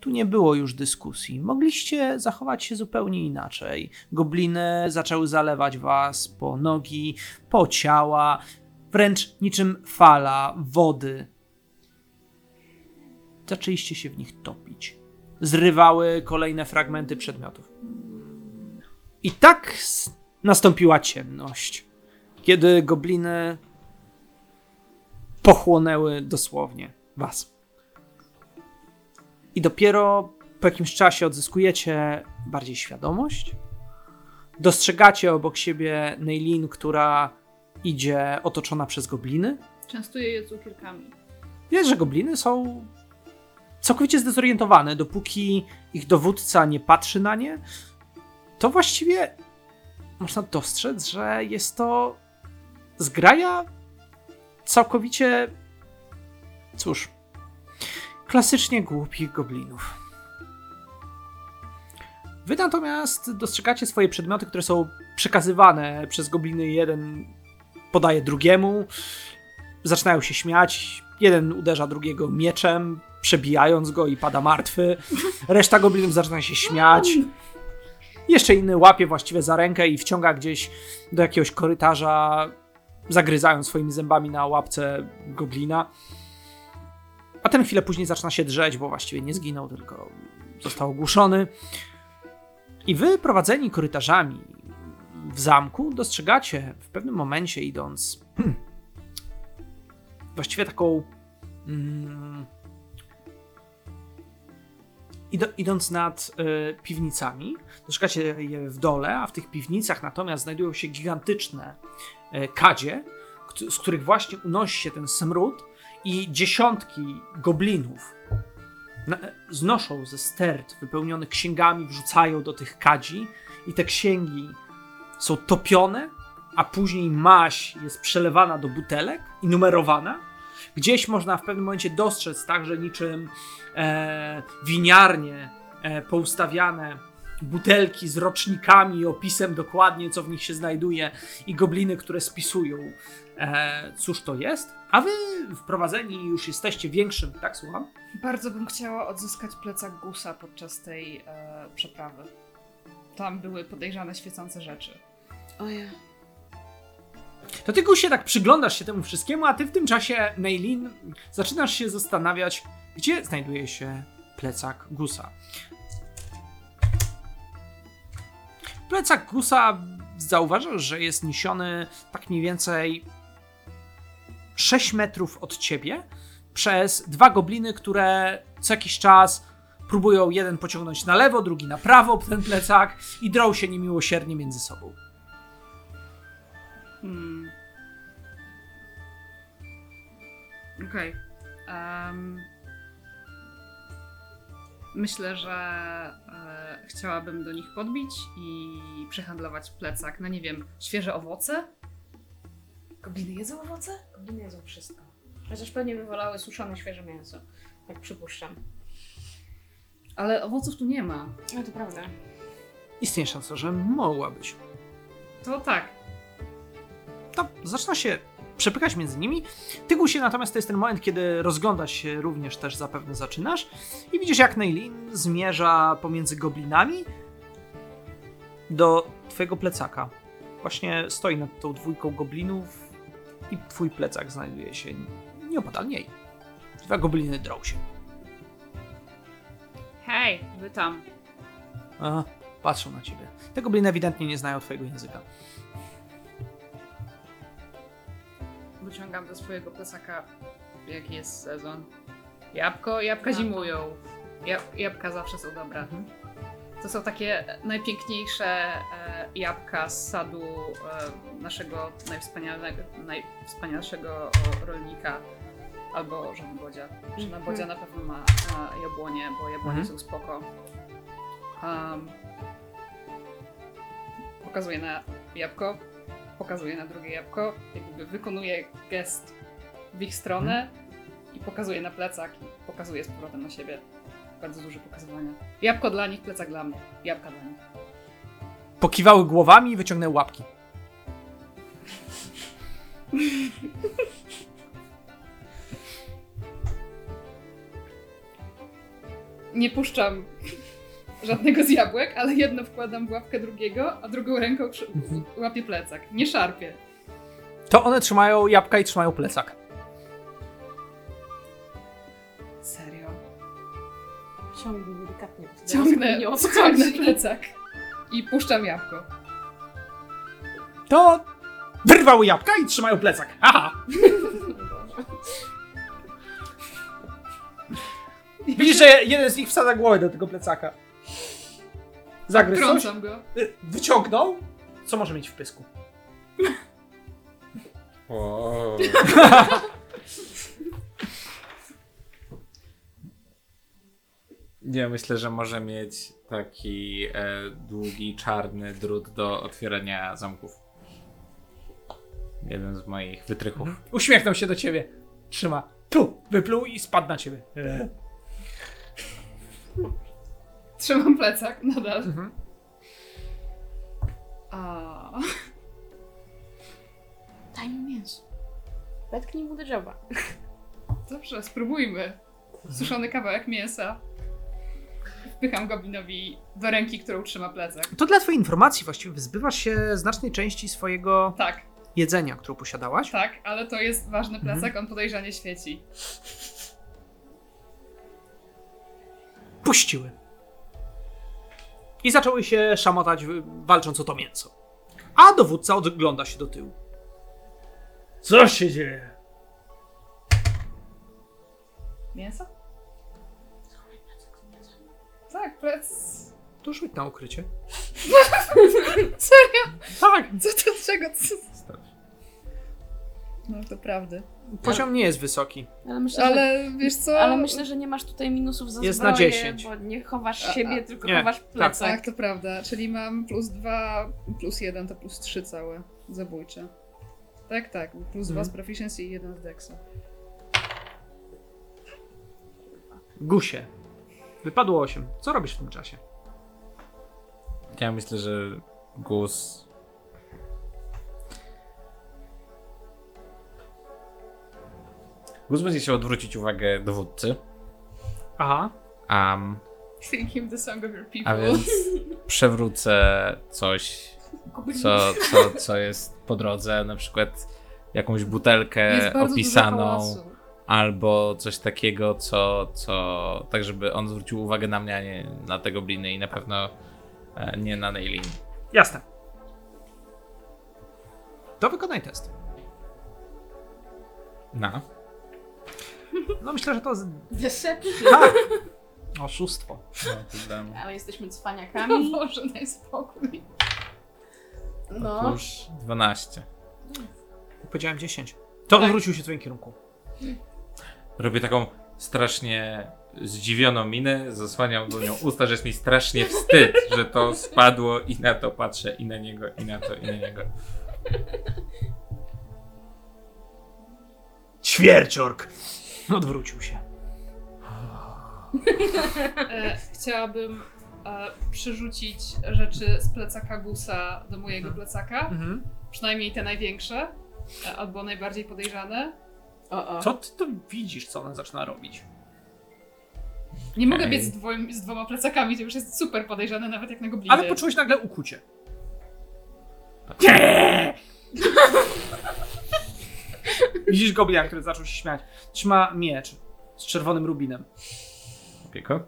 Tu nie było już dyskusji. Mogliście zachować się zupełnie inaczej. Gobliny zaczęły zalewać was po nogi, po ciała, wręcz niczym fala wody zaczęliście się w nich topić. Zrywały kolejne fragmenty przedmiotów. I tak nastąpiła ciemność, kiedy gobliny pochłonęły dosłownie was. I dopiero po jakimś czasie odzyskujecie bardziej świadomość. Dostrzegacie obok siebie Neilin, która idzie otoczona przez gobliny. Częstuję je cukierkami. Wiesz, że gobliny są całkowicie zdezorientowane, dopóki ich dowódca nie patrzy na nie, to właściwie można dostrzec, że jest to zgraja całkowicie, cóż, klasycznie głupich goblinów. Wy natomiast dostrzegacie swoje przedmioty, które są przekazywane przez gobliny. Jeden podaje drugiemu, zaczynają się śmiać, Jeden uderza drugiego mieczem, przebijając go i pada martwy. Reszta goblinów zaczyna się śmiać. Jeszcze inny łapie właściwie za rękę i wciąga gdzieś do jakiegoś korytarza, zagryzając swoimi zębami na łapce goblina. A ten chwilę później zaczyna się drzeć, bo właściwie nie zginął, tylko został ogłuszony. I wy, prowadzeni korytarzami w zamku, dostrzegacie w pewnym momencie, idąc hmm, właściwie taką. Mm, ido, idąc nad y, piwnicami, dostrzegacie je w dole, a w tych piwnicach natomiast znajdują się gigantyczne y, kadzie, z których właśnie unosi się ten smród i dziesiątki goblinów znoszą ze stert wypełnione księgami, wrzucają do tych kadzi i te księgi są topione, a później maź jest przelewana do butelek i numerowana. Gdzieś można w pewnym momencie dostrzec także niczym e, winiarnie e, poustawiane butelki z rocznikami i opisem dokładnie, co w nich się znajduje i gobliny, które spisują, e, cóż to jest. A wy wprowadzeni już jesteście większym, tak słucham? Bardzo bym chciała odzyskać plecak Gusa podczas tej e, przeprawy. Tam były podejrzane świecące rzeczy. Ojej. To ty się tak przyglądasz się temu wszystkiemu, a ty w tym czasie, Neilin, zaczynasz się zastanawiać, gdzie znajduje się plecak Gusa. Plecak Gusa zauważasz, że jest niesiony tak mniej więcej 6 metrów od ciebie przez dwa gobliny, które co jakiś czas próbują jeden pociągnąć na lewo, drugi na prawo ten plecak i drą się niemiłosiernie między sobą. Hmm. Okej. Em, myślę, że e, chciałabym do nich podbić i przehandlować plecak na, nie wiem, świeże owoce? Gobliny jedzą owoce? Gobliny jedzą wszystko. Chociaż pewnie by wolały suszone, świeże mięso. Jak przypuszczam. Ale owoców tu nie ma. No to prawda. Istnieje szansa, że mogła być. To tak. To zaczyna się przepykać między nimi. Ty, Gusie, natomiast to jest ten moment, kiedy rozglądać się również też zapewne zaczynasz i widzisz, jak Neilin zmierza pomiędzy goblinami do twojego plecaka. Właśnie stoi nad tą dwójką goblinów i twój plecak znajduje się nieopodal niej. Dwa gobliny drą się. Hej, wy tam. Aha, patrzą na ciebie. Te gobliny ewidentnie nie znają twojego języka. Wyciągam ze swojego plecaka, jaki jest sezon. Jabłko, jabłka zimują. Jab- jabłka zawsze są dobre. Mhm. To są takie najpiękniejsze e, jabłka z sadu e, naszego najwspanialszego o, rolnika albo żonabodzia. Żonabodzia na pewno ma, ma jabłonie, bo jabłonie Mhm. są spoko. Um, pokazuję na jabłko, pokazuję na drugie jabłko, jakby wykonuję gest w ich stronę i pokazuję na plecak i pokazuję z powrotem na siebie. Bardzo duże pokazywania. Jabłko dla nich, plecak dla mnie. Jabłka dla nich. Pokiwały głowami i wyciągnęły łapki. Nie puszczam żadnego z jabłek, ale jedno wkładam w łapkę drugiego, a drugą ręką przy- łapię plecak. Nie szarpię. To one trzymają jabłka i trzymają plecak. Ciągnij delikatnie. Ciągnę, o ciągnę plecak i puszczam jabłko. To wyrwały jabłka i trzymają plecak. Aha! Widzisz, że jeden z nich wsadza głowę do tego plecaka. Zagryzł coś, Trącam go. y, wyciągnął. Co może mieć w pysku? Wow. Nie, myślę, że może mieć taki e, długi, czarny drut do otwierania zamków. Jeden z moich wytrychów. Uśmiechnął się do ciebie. Trzyma. Tu! Wypluł i spadł na ciebie. Trzymam plecak nadal. Mhm. A... Daj mu mięso. Wetknij mu do dzioba. Dobrze, spróbujmy. Suszony kawałek mięsa. Wpycham goblinowi do ręki, którą trzyma plecak. To dla twojej informacji właściwie wyzbywasz się znacznej części swojego Tak, jedzenia, którą posiadałaś. tak, ale to jest ważny Mhm. plecak, on podejrzanie świeci. Puściły. I zaczęły się szamotać, walcząc o to mięso. A dowódca odgląda się do tyłu. Co się dzieje? Mięso? Tak, plec. To rzuć na ukrycie. Serio? Tak. Co to czego? Co? No to prawdy. Poziom nie jest wysoki. Ale myślę, że, Ale wiesz co? ale myślę, że nie masz tutaj minusów za Jest na zbroję, 10. bo nie chowasz A, siebie, a, tylko nie, chowasz plecak. Tak, to prawda. Czyli mam plus dwa, plus jeden to plus trzy całe zabójcze. Tak, tak. Plus dwa Mhm. z proficiency i jeden z dexa. Gusie. Wypadło 8. Co robisz w tym czasie? Ja myślę, że Gus. Gus będzie chciał odwrócić uwagę dowódcy. Aha. Um, him the song of your people. a więc przewrócę coś, co, co, co jest po drodze, na przykład jakąś butelkę Jest bardzo dużo opisaną, hałasu. Albo coś takiego, co, co tak, żeby on zwrócił uwagę na mnie, a nie na tego bliny i na pewno e, nie na Nailin. Jasne. To wykonaj test. Na. No myślę, że to jest... Deception. Tak. Oszustwo. No, Ale jesteśmy cwaniakami. Boże, daj spokój. No. Otóż 12. Powiedziałem 10. To Tak. odwrócił się w twoim kierunku. Robię taką strasznie zdziwioną minę, zasłaniam do nią usta, że jest mi strasznie wstyd, że to spadło i na to patrzę, i na niego, i na to, i na niego. Ćwierciork. Odwrócił się. E, chciałabym e, przerzucić rzeczy z plecaka Gusa do mojego plecaka. Mhm. Przynajmniej te największe. E, albo najbardziej podejrzane. O, o. Co ty to widzisz, co ona zaczyna robić? Nie mogę Okej. biec z, dwoim, z dwoma plecakami, to już jest super podejrzane, nawet jak na gobliny. Ale poczułeś nagle ukucie. Nie! Widzisz goblina, który zaczął się śmiać. Trzyma miecz z czerwonym rubinem. Opieko?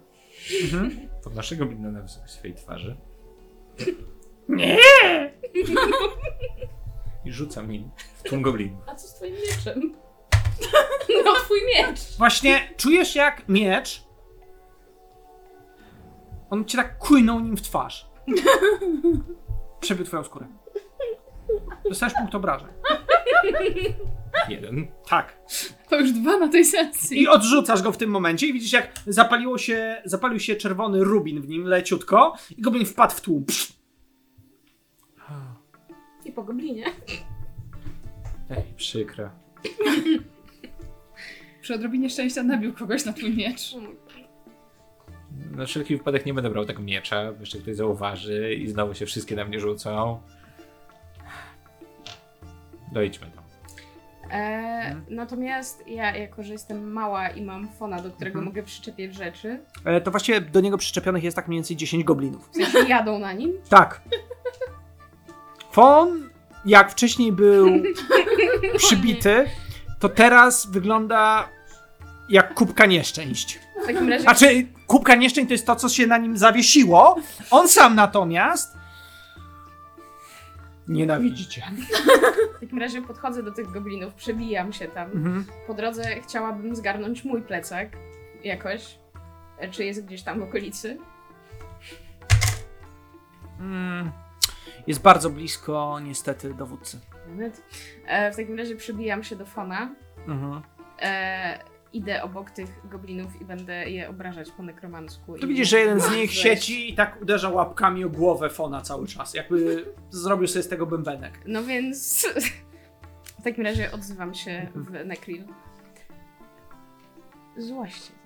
Mhm. Podnoszę goblina na wysokość swojej twarzy. Nie! I rzucam nim w tłum goblinów. A co z twoim mieczem? No, twój miecz. Właśnie czujesz jak miecz. On cię tak kujnął nim w twarz. Przebił twoją skórę. Dostajesz punkt obrażeń. Jeden. Tak. To już dwa na tej sesji. I odrzucasz go w tym momencie i widzisz jak zapaliło się, zapalił się czerwony rubin w nim leciutko i goblin wpadł w tłum. Psz. I po goblinie. Ej, przykro. Przy odrobinie szczęścia nabił kogoś na twój miecz. Na wszelki wypadek nie będę brał tego miecza, bo jeszcze ktoś zauważy i znowu się wszystkie na mnie rzucą. Dojdźmy tam. E, natomiast ja, jako że jestem mała i mam fona, do którego Mhm. mogę przyczepiać rzeczy, E, to właściwie do niego przyczepionych jest tak mniej więcej 10 goblinów. w sensie jadą na nim, Tak. Fon, jak wcześniej był przybity, to teraz wygląda jak kubka nieszczęść. w takim razie Znaczy, kubka nieszczęść to jest to, co się na nim zawiesiło. On sam natomiast nienawidzi cię. W takim razie podchodzę do tych goblinów, przebijam się tam. Mhm. Po drodze chciałabym zgarnąć mój plecak jakoś. E, Czy jest gdzieś tam w okolicy? Mm, Jest bardzo blisko, niestety, dowódcy. Nawet. E, w takim razie przebijam się do fona. Mhm. E, idę obok tych goblinów i będę je obrażać po nekromancku. To i widzisz, że jeden z nich sieci i tak uderza łapkami o głowę Fona cały czas. Jakby zrobił sobie z tego bębenek. No więc w takim razie odzywam się w Nekril. Złoście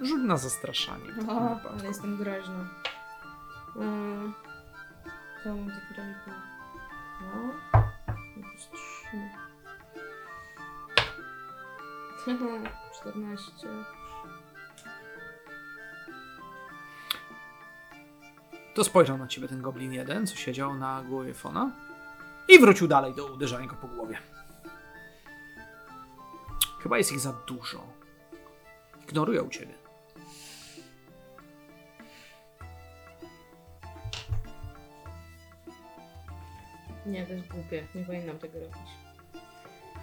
Rzut na zastraszanie. O, ale jestem groźna. Yy, to taki rękę. No. Plus trzy. 14. To spojrzał na ciebie ten goblin jeden, co siedział na głowie Fona i wrócił dalej do uderzania go po głowie. Chyba jest ich za dużo. Ignorują ciebie. Nie, to jest głupie. Nie powinnam tego robić.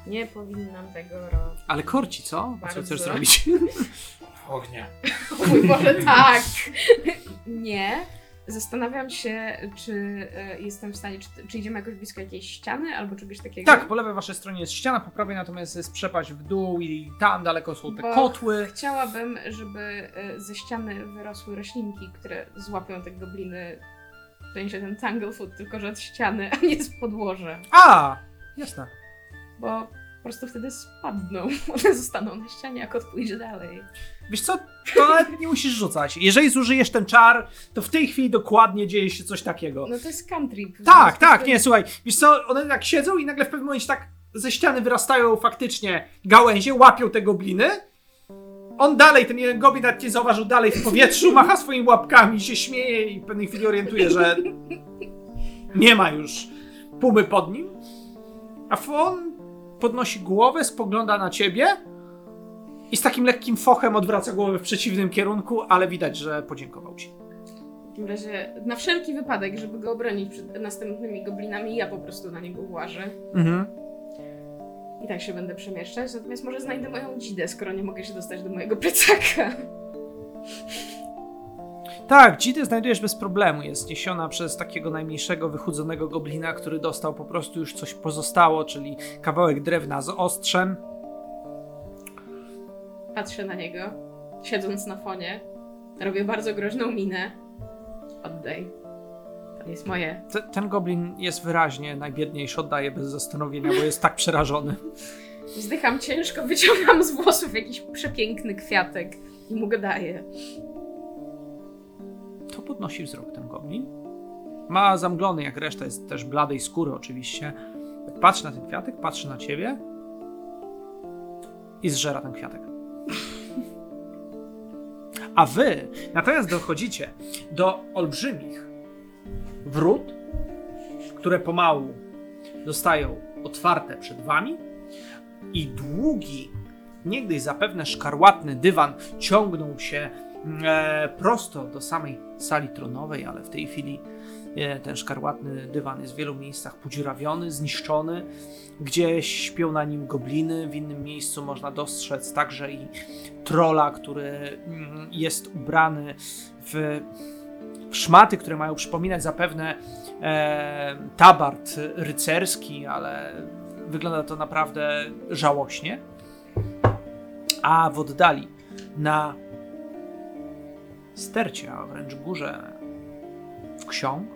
Nie powinnam tego robić. Ale korci, co? A Co Bardzo. chcesz zrobić? Ognia. O mój Boże, tak! Nie. Zastanawiam się, czy e, jestem w stanie, czy, czy idziemy jakoś blisko jakiejś ściany albo czegoś takiego. tak, po lewej waszej stronie jest ściana, po prawej natomiast jest przepaść w dół i tam daleko są te Bo kotły. Chciałabym, żeby e, ze ściany wyrosły roślinki, które złapią te gobliny. W sensie ten tanglefoot, tylko że od ściany, a nie z podłoża. A! Jasne. Bo po prostu wtedy spadną. One zostaną na ścianie, a kot pójdzie dalej. Wiesz co, to nawet nie musisz rzucać. Jeżeli zużyjesz ten czar, to w tej chwili dokładnie dzieje się coś takiego. No to jest country. Tak, tak, nie, słuchaj, wiesz co, one tak siedzą i nagle w pewnym momencie tak ze ściany wyrastają faktycznie gałęzie, łapią te gobliny. On dalej, ten jeden goblin nawet nie zauważył dalej w powietrzu, macha swoimi łapkami, się śmieje i w pewnej chwili orientuje, że nie ma już pumy pod nim. A on podnosi głowę, spogląda na ciebie i z takim lekkim fochem odwraca głowę w przeciwnym kierunku, ale widać, że podziękował ci. W takim razie, na wszelki wypadek, żeby go obronić przed następnymi goblinami, ja po prostu na niego włażę. Mhm. I tak się będę przemieszczać. Natomiast może znajdę moją dzidę, skoro nie mogę się dostać do mojego plecaka. Tak, dzidę znajdujesz bez problemu. Jest niesiona przez takiego najmniejszego wychudzonego goblina, który dostał po prostu już coś pozostało, czyli kawałek drewna z ostrzem. Patrzę na niego, siedząc na fonie. Robię bardzo groźną minę. Oddaj. Jest moje. Te, ten goblin jest wyraźnie najbiedniejszy, oddaje bez zastanowienia, bo jest tak przerażony. Wzdycham ciężko, wyciągam z włosów jakiś przepiękny kwiatek i mu go daję. To podnosi wzrok ten goblin. Ma zamglony jak reszta, jest też bladej skóry oczywiście. Patrzy na ten kwiatek, patrzy na ciebie i zżera ten kwiatek. A wy natomiast dochodzicie do olbrzymich wrót, które pomału zostają otwarte przed wami i długi, niegdyś zapewne szkarłatny dywan ciągnął się e, prosto do samej sali tronowej, ale w tej chwili e, ten szkarłatny dywan jest w wielu miejscach podziurawiony, zniszczony. Gdzieś śpią na nim gobliny, w innym miejscu można dostrzec także i trola, który mm, jest ubrany w szmaty, które mają przypominać zapewne e, tabard rycerski, ale wygląda to naprawdę żałośnie. A w oddali na stercie, a wręcz górze ksiąg,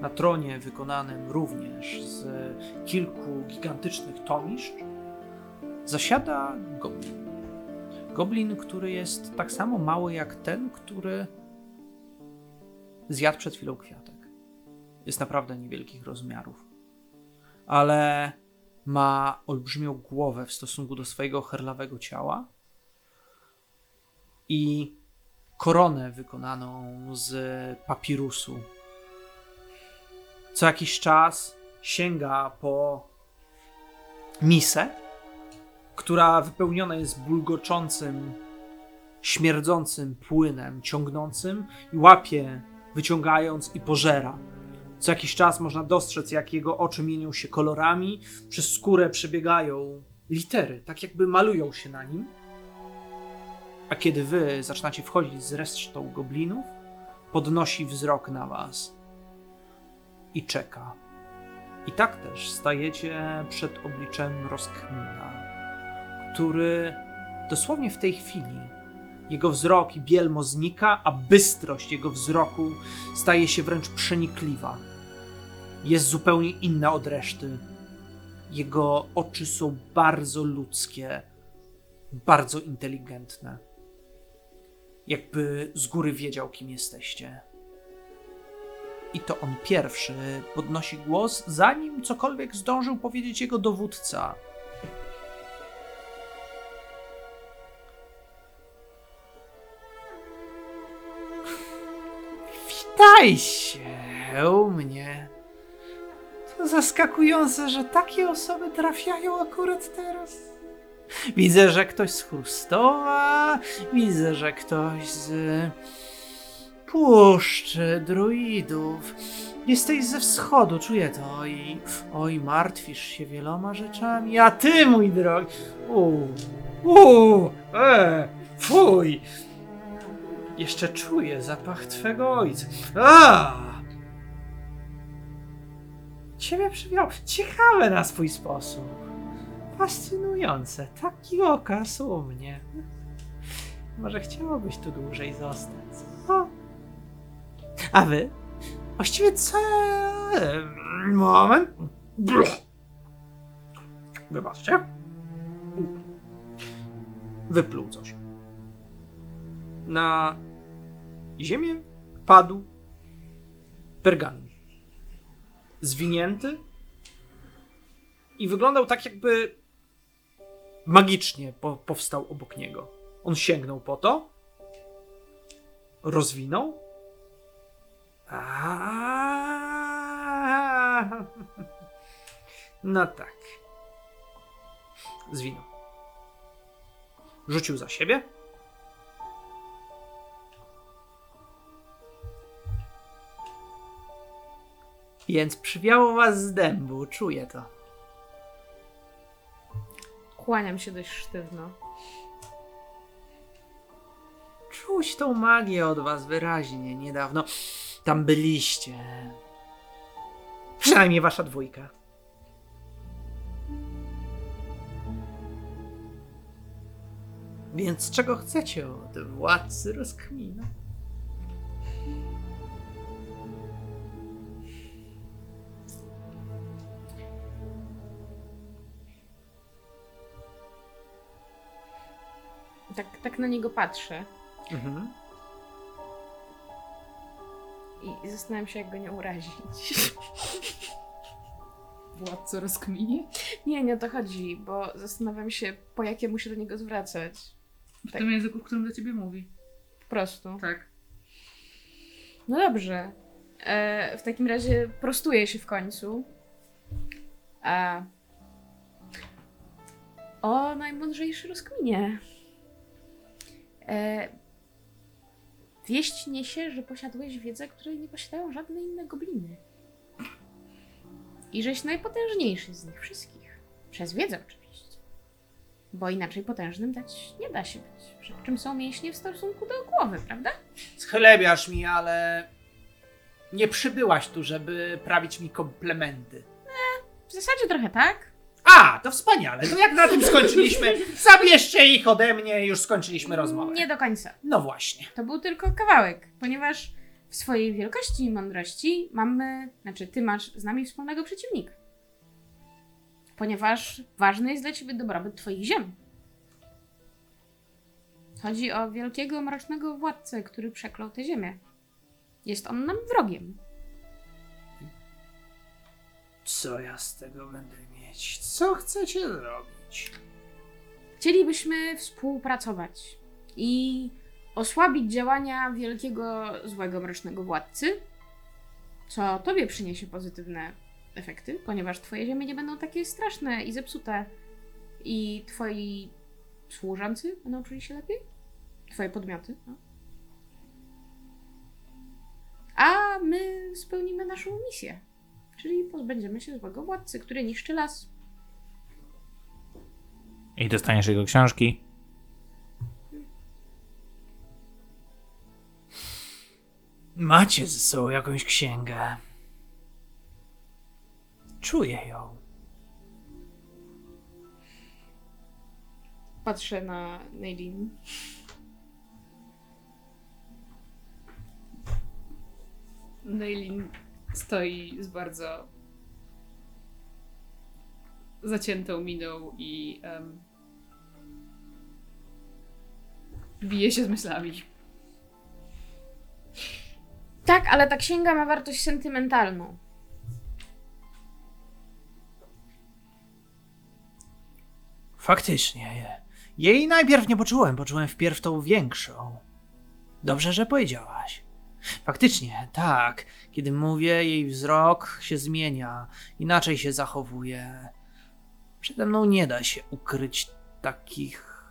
na tronie wykonanym również z kilku gigantycznych tomiszcz, zasiada goblin. Goblin, który jest tak samo mały jak ten, który zjadł przed chwilą kwiatek. Jest naprawdę niewielkich rozmiarów, ale ma olbrzymią głowę w stosunku do swojego herlawego ciała i koronę wykonaną z papirusu. Co jakiś czas sięga po misę, która wypełniona jest bulgoczącym, śmierdzącym płynem ciągnącym i łapie, wyciągając i pożera. Co jakiś czas można dostrzec, jak jego oczy mienią się kolorami, przez skórę przebiegają litery, tak jakby malują się na nim. A kiedy wy zaczynacie wchodzić z resztą goblinów, podnosi wzrok na was i czeka. I tak też stajecie przed obliczem Roskmina, który dosłownie w tej chwili jego wzrok i bielmo znika, a bystrość jego wzroku staje się wręcz przenikliwa. Jest zupełnie inna od reszty. Jego oczy są bardzo ludzkie, bardzo inteligentne. Jakby z góry wiedział, kim jesteście. I to on pierwszy podnosi głos, zanim cokolwiek zdążył powiedzieć jego dowódca. Witaj się u mnie. To zaskakujące, że takie osoby trafiają akurat teraz. Widzę, że ktoś z Chrustowa, widzę, że ktoś z Puszczy Druidów. Jesteś ze wschodu, czuję to i oj, martwisz się wieloma rzeczami, a ty, mój drogi, uuu, uuu, e, fuj. Jeszcze czuję zapach twego ojca. A! Ciebie przywiał. Ciekawe na swój sposób. Fascynujące. Taki okaz u mnie. Może chciałobyś tu dłużej zostać. co? A wy? Właściwie co? Moment. Wybaczcie. Wypluł coś. Na ziemię padł pergamin. Zwinięty i wyglądał tak, jakby magicznie po, powstał obok niego. On sięgnął po to, rozwinął. A. No tak. Zwinął. Rzucił za siebie. Więc przywiało was z dębu, czuję to. Kłaniam się dość sztywno. Czuć tą magię od was wyraźnie niedawno. Tam byliście. Przynajmniej wasza dwójka. Więc czego chcecie od władcy rozkmina? Tak, tak na niego patrzę Mhm. i zastanawiam się, jak go nie urazić. Władco rozkminie? Nie, nie o to chodzi, bo zastanawiam się, po jakiemu się do niego zwracać. W Tak. tym języku, w którym do ciebie mówi. Po prostu. Tak. No dobrze. E, w takim razie prostuję się w końcu. A... O najmądrzejszy rozkminie. E, wieść niesie, że posiadłeś wiedzę, której nie posiadają żadne inne gobliny. I żeś najpotężniejszy z nich wszystkich. Przez wiedzę oczywiście. Bo inaczej potężnym dać nie da się być. Przy czym są mięśnie w stosunku do głowy, prawda? Schlebiasz mi, ale nie przybyłaś tu, żeby prawić mi komplementy. W zasadzie trochę tak. A, to wspaniale. To jak na tym skończyliśmy? Zabierzcie ich ode mnie, już skończyliśmy rozmowę. Nie do końca. No właśnie. To był tylko kawałek, ponieważ w swojej wielkości i mądrości mamy, znaczy ty masz z nami wspólnego przeciwnika. Ponieważ ważny jest dla ciebie dobrobyt twoich ziem. Chodzi o wielkiego, mrocznego władcę, który przeklął tę ziemię. Jest on nam wrogiem. Co ja z tego będę mieć? Co chcecie zrobić? Chcielibyśmy współpracować i osłabić działania wielkiego, złego, mrocznego władcy, co tobie przyniesie pozytywne efekty, ponieważ twoje ziemie nie będą takie straszne i zepsute i twoi służący będą czuli się lepiej? Twoje podmioty, no. A my spełnimy naszą misję, czyli pozbędziemy się złego władcy, który niszczy las. I dostaniesz jego książki. Macie ze sobą jakąś księgę. Czuję ją. Patrzę na Neilin. Neilin stoi z bardzo zaciętą miną i em, bije się z myślami. Tak, ale ta księga ma wartość sentymentalną. Faktycznie. Jej najpierw nie poczułem, poczułem wpierw tą większą. Dobrze, że powiedziałaś. Faktycznie, tak. Kiedy mówię, jej wzrok się zmienia, inaczej się zachowuje. Przede mną nie da się ukryć takich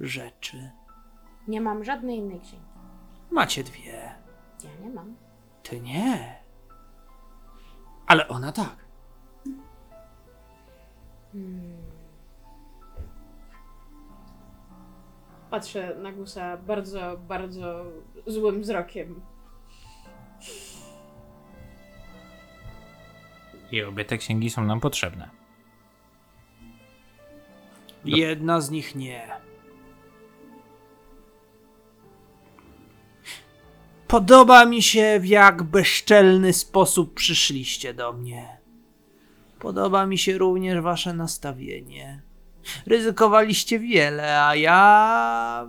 rzeczy. Nie mam żadnej innej księgi. Macie dwie. Ja nie mam. Ty nie. Ale ona tak. Patrzę na Gusa bardzo, bardzo złym wzrokiem. I obie te księgi są nam potrzebne. Jedna z nich nie. Podoba mi się, w jak bezczelny sposób przyszliście do mnie. Podoba mi się również wasze nastawienie. Ryzykowaliście wiele, a ja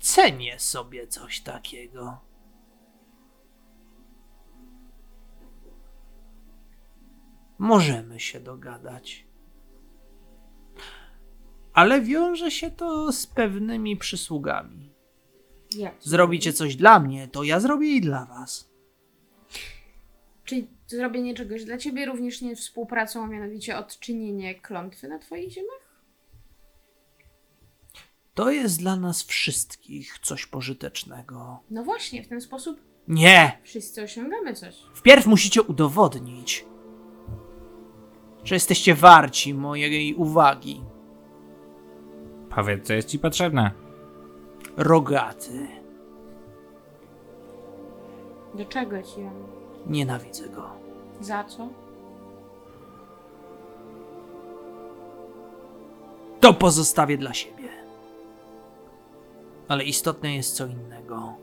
cenię sobie coś takiego. Możemy się dogadać ale wiąże się to z pewnymi przysługami. Jak? Zrobicie coś dla mnie, to ja zrobię i dla was. Czy zrobienie czegoś dla ciebie również nie współpracą, a mianowicie odczynienie klątwy na twoich ziemiach? To jest dla nas wszystkich coś pożytecznego. No właśnie, w ten sposób Nie! wszyscy osiągamy coś. Wpierw musicie udowodnić, że jesteście warci mojej uwagi. Powiedz, co jest ci potrzebne. Rogaty. Do czego ci on? Nienawidzę go. Za co? To pozostawię dla siebie. Ale istotne jest co innego.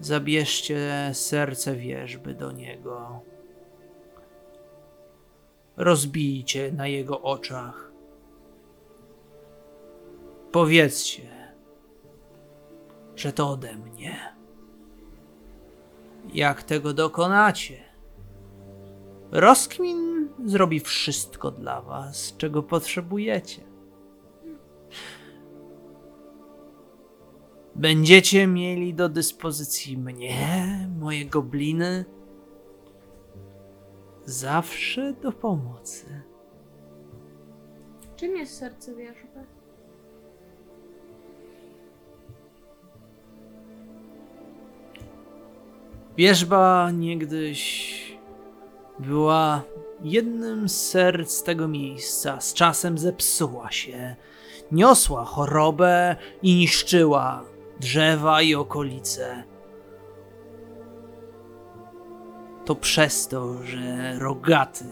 Zabierzcie serce wierzby do niego. Rozbijcie na jego oczach. Powiedzcie, że to ode mnie. Jak tego dokonacie? Roskmin zrobi wszystko dla was, czego potrzebujecie. Będziecie mieli do dyspozycji mnie, moje gobliny, zawsze do pomocy. Czym jest serce wierzby? Wierzba niegdyś była jednym z serc tego miejsca. Z czasem zepsuła się. Niosła chorobę i niszczyła drzewa i okolice. To przez to, że rogaty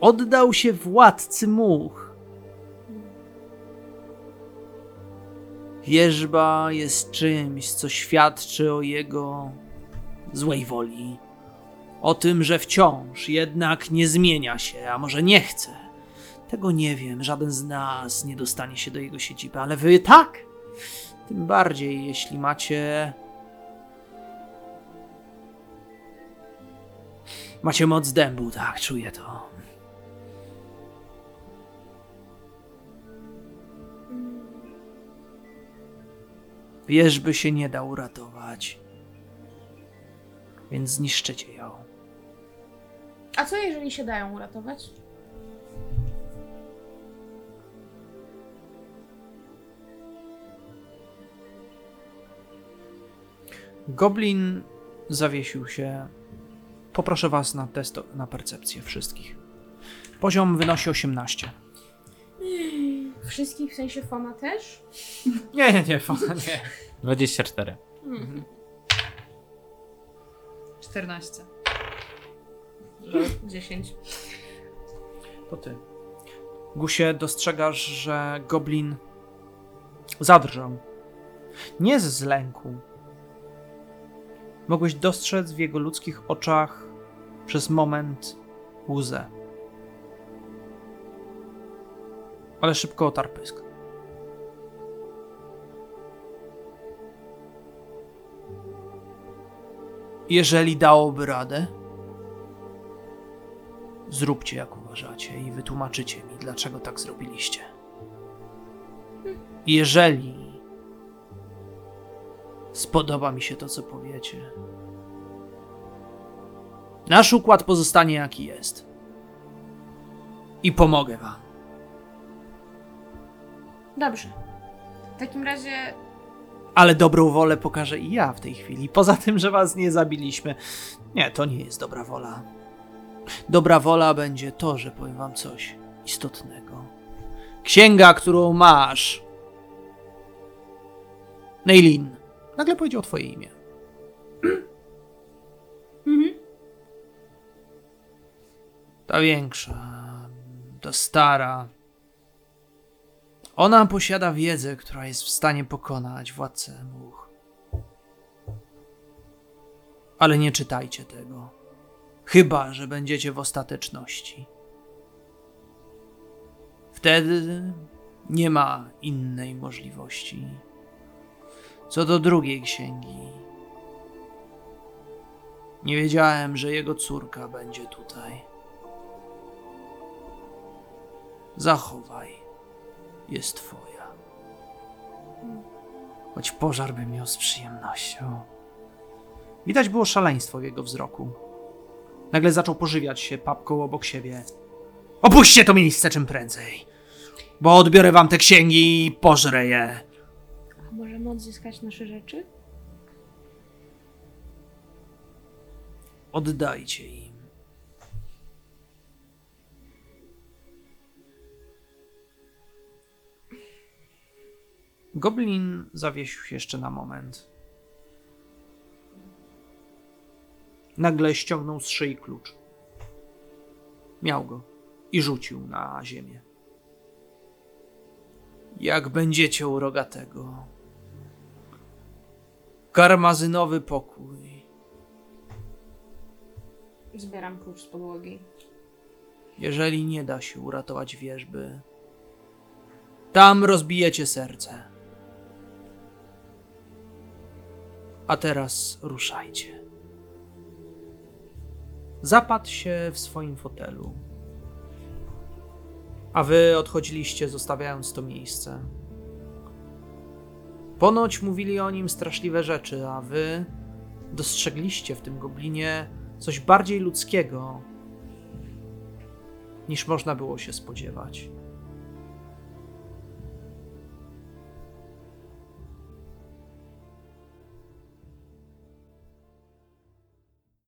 oddał się władcy much. Wierzba jest czymś, co świadczy o jego złej woli. O tym, że wciąż jednak nie zmienia się, a może nie chce. Tego nie wiem, żaden z nas nie dostanie się do jego siedziby, ale wy tak. Tym bardziej, jeśli macie. Macie moc dębu, tak, czuję to. Wierzby się nie da uratować. Więc zniszczycie ją. A co jeżeli się dają uratować? Goblin zawiesił się. Poproszę was na test na percepcję wszystkich. Poziom wynosi 18. Wszystkich w sensie Fona też? Nie, nie, nie, fana, nie. 24. 14. 10. To ty. Gusie, dostrzegasz, że goblin zadrżał. Nie z lęku mogłeś dostrzec w jego ludzkich oczach przez moment łzę. Ale szybko otarł pysk. Jeżeli dałoby radę, zróbcie jak uważacie i wytłumaczycie mi, dlaczego tak zrobiliście. Hmm. Jeżeli spodoba mi się to, co powiecie, nasz układ pozostanie jaki jest. I pomogę wam. Dobrze. W takim razie Ale dobrą wolę pokażę i ja w tej chwili. Poza tym, że was nie zabiliśmy. Nie, to nie jest dobra wola. Dobra wola będzie to, że powiem wam coś istotnego. Księga, którą masz. Neilin. Nagle powiedział twoje imię. Ta większa, ta stara. Ona posiada wiedzę, która jest w stanie pokonać władcę much. Ale nie czytajcie tego. Chyba, że będziecie w ostateczności. Wtedy nie ma innej możliwości. Co do drugiej księgi. Nie wiedziałem, że jego córka będzie tutaj. Zachowaj jest twoja. Choć pożar bym miał z przyjemnością. Widać było szaleństwo w jego wzroku. Nagle zaczął pożywiać się papką obok siebie. Opuśćcie to miejsce czym prędzej, bo odbiorę wam te księgi i pożrę je. A możemy odzyskać nasze rzeczy? Oddajcie im. Goblin zawiesił się jeszcze na moment. Nagle ściągnął z szyi klucz. Miał go i rzucił na ziemię. Jak będziecie u rogatego. Karmazynowy pokój. Zbieram klucz z podłogi. Jeżeli nie da się uratować wierzby, tam rozbijecie serce. A teraz ruszajcie. Zapadł się w swoim fotelu. A wy odchodziliście, zostawiając to miejsce. Ponoć mówili o nim straszliwe rzeczy, a wy dostrzegliście w tym goblinie coś bardziej ludzkiego niż można było się spodziewać.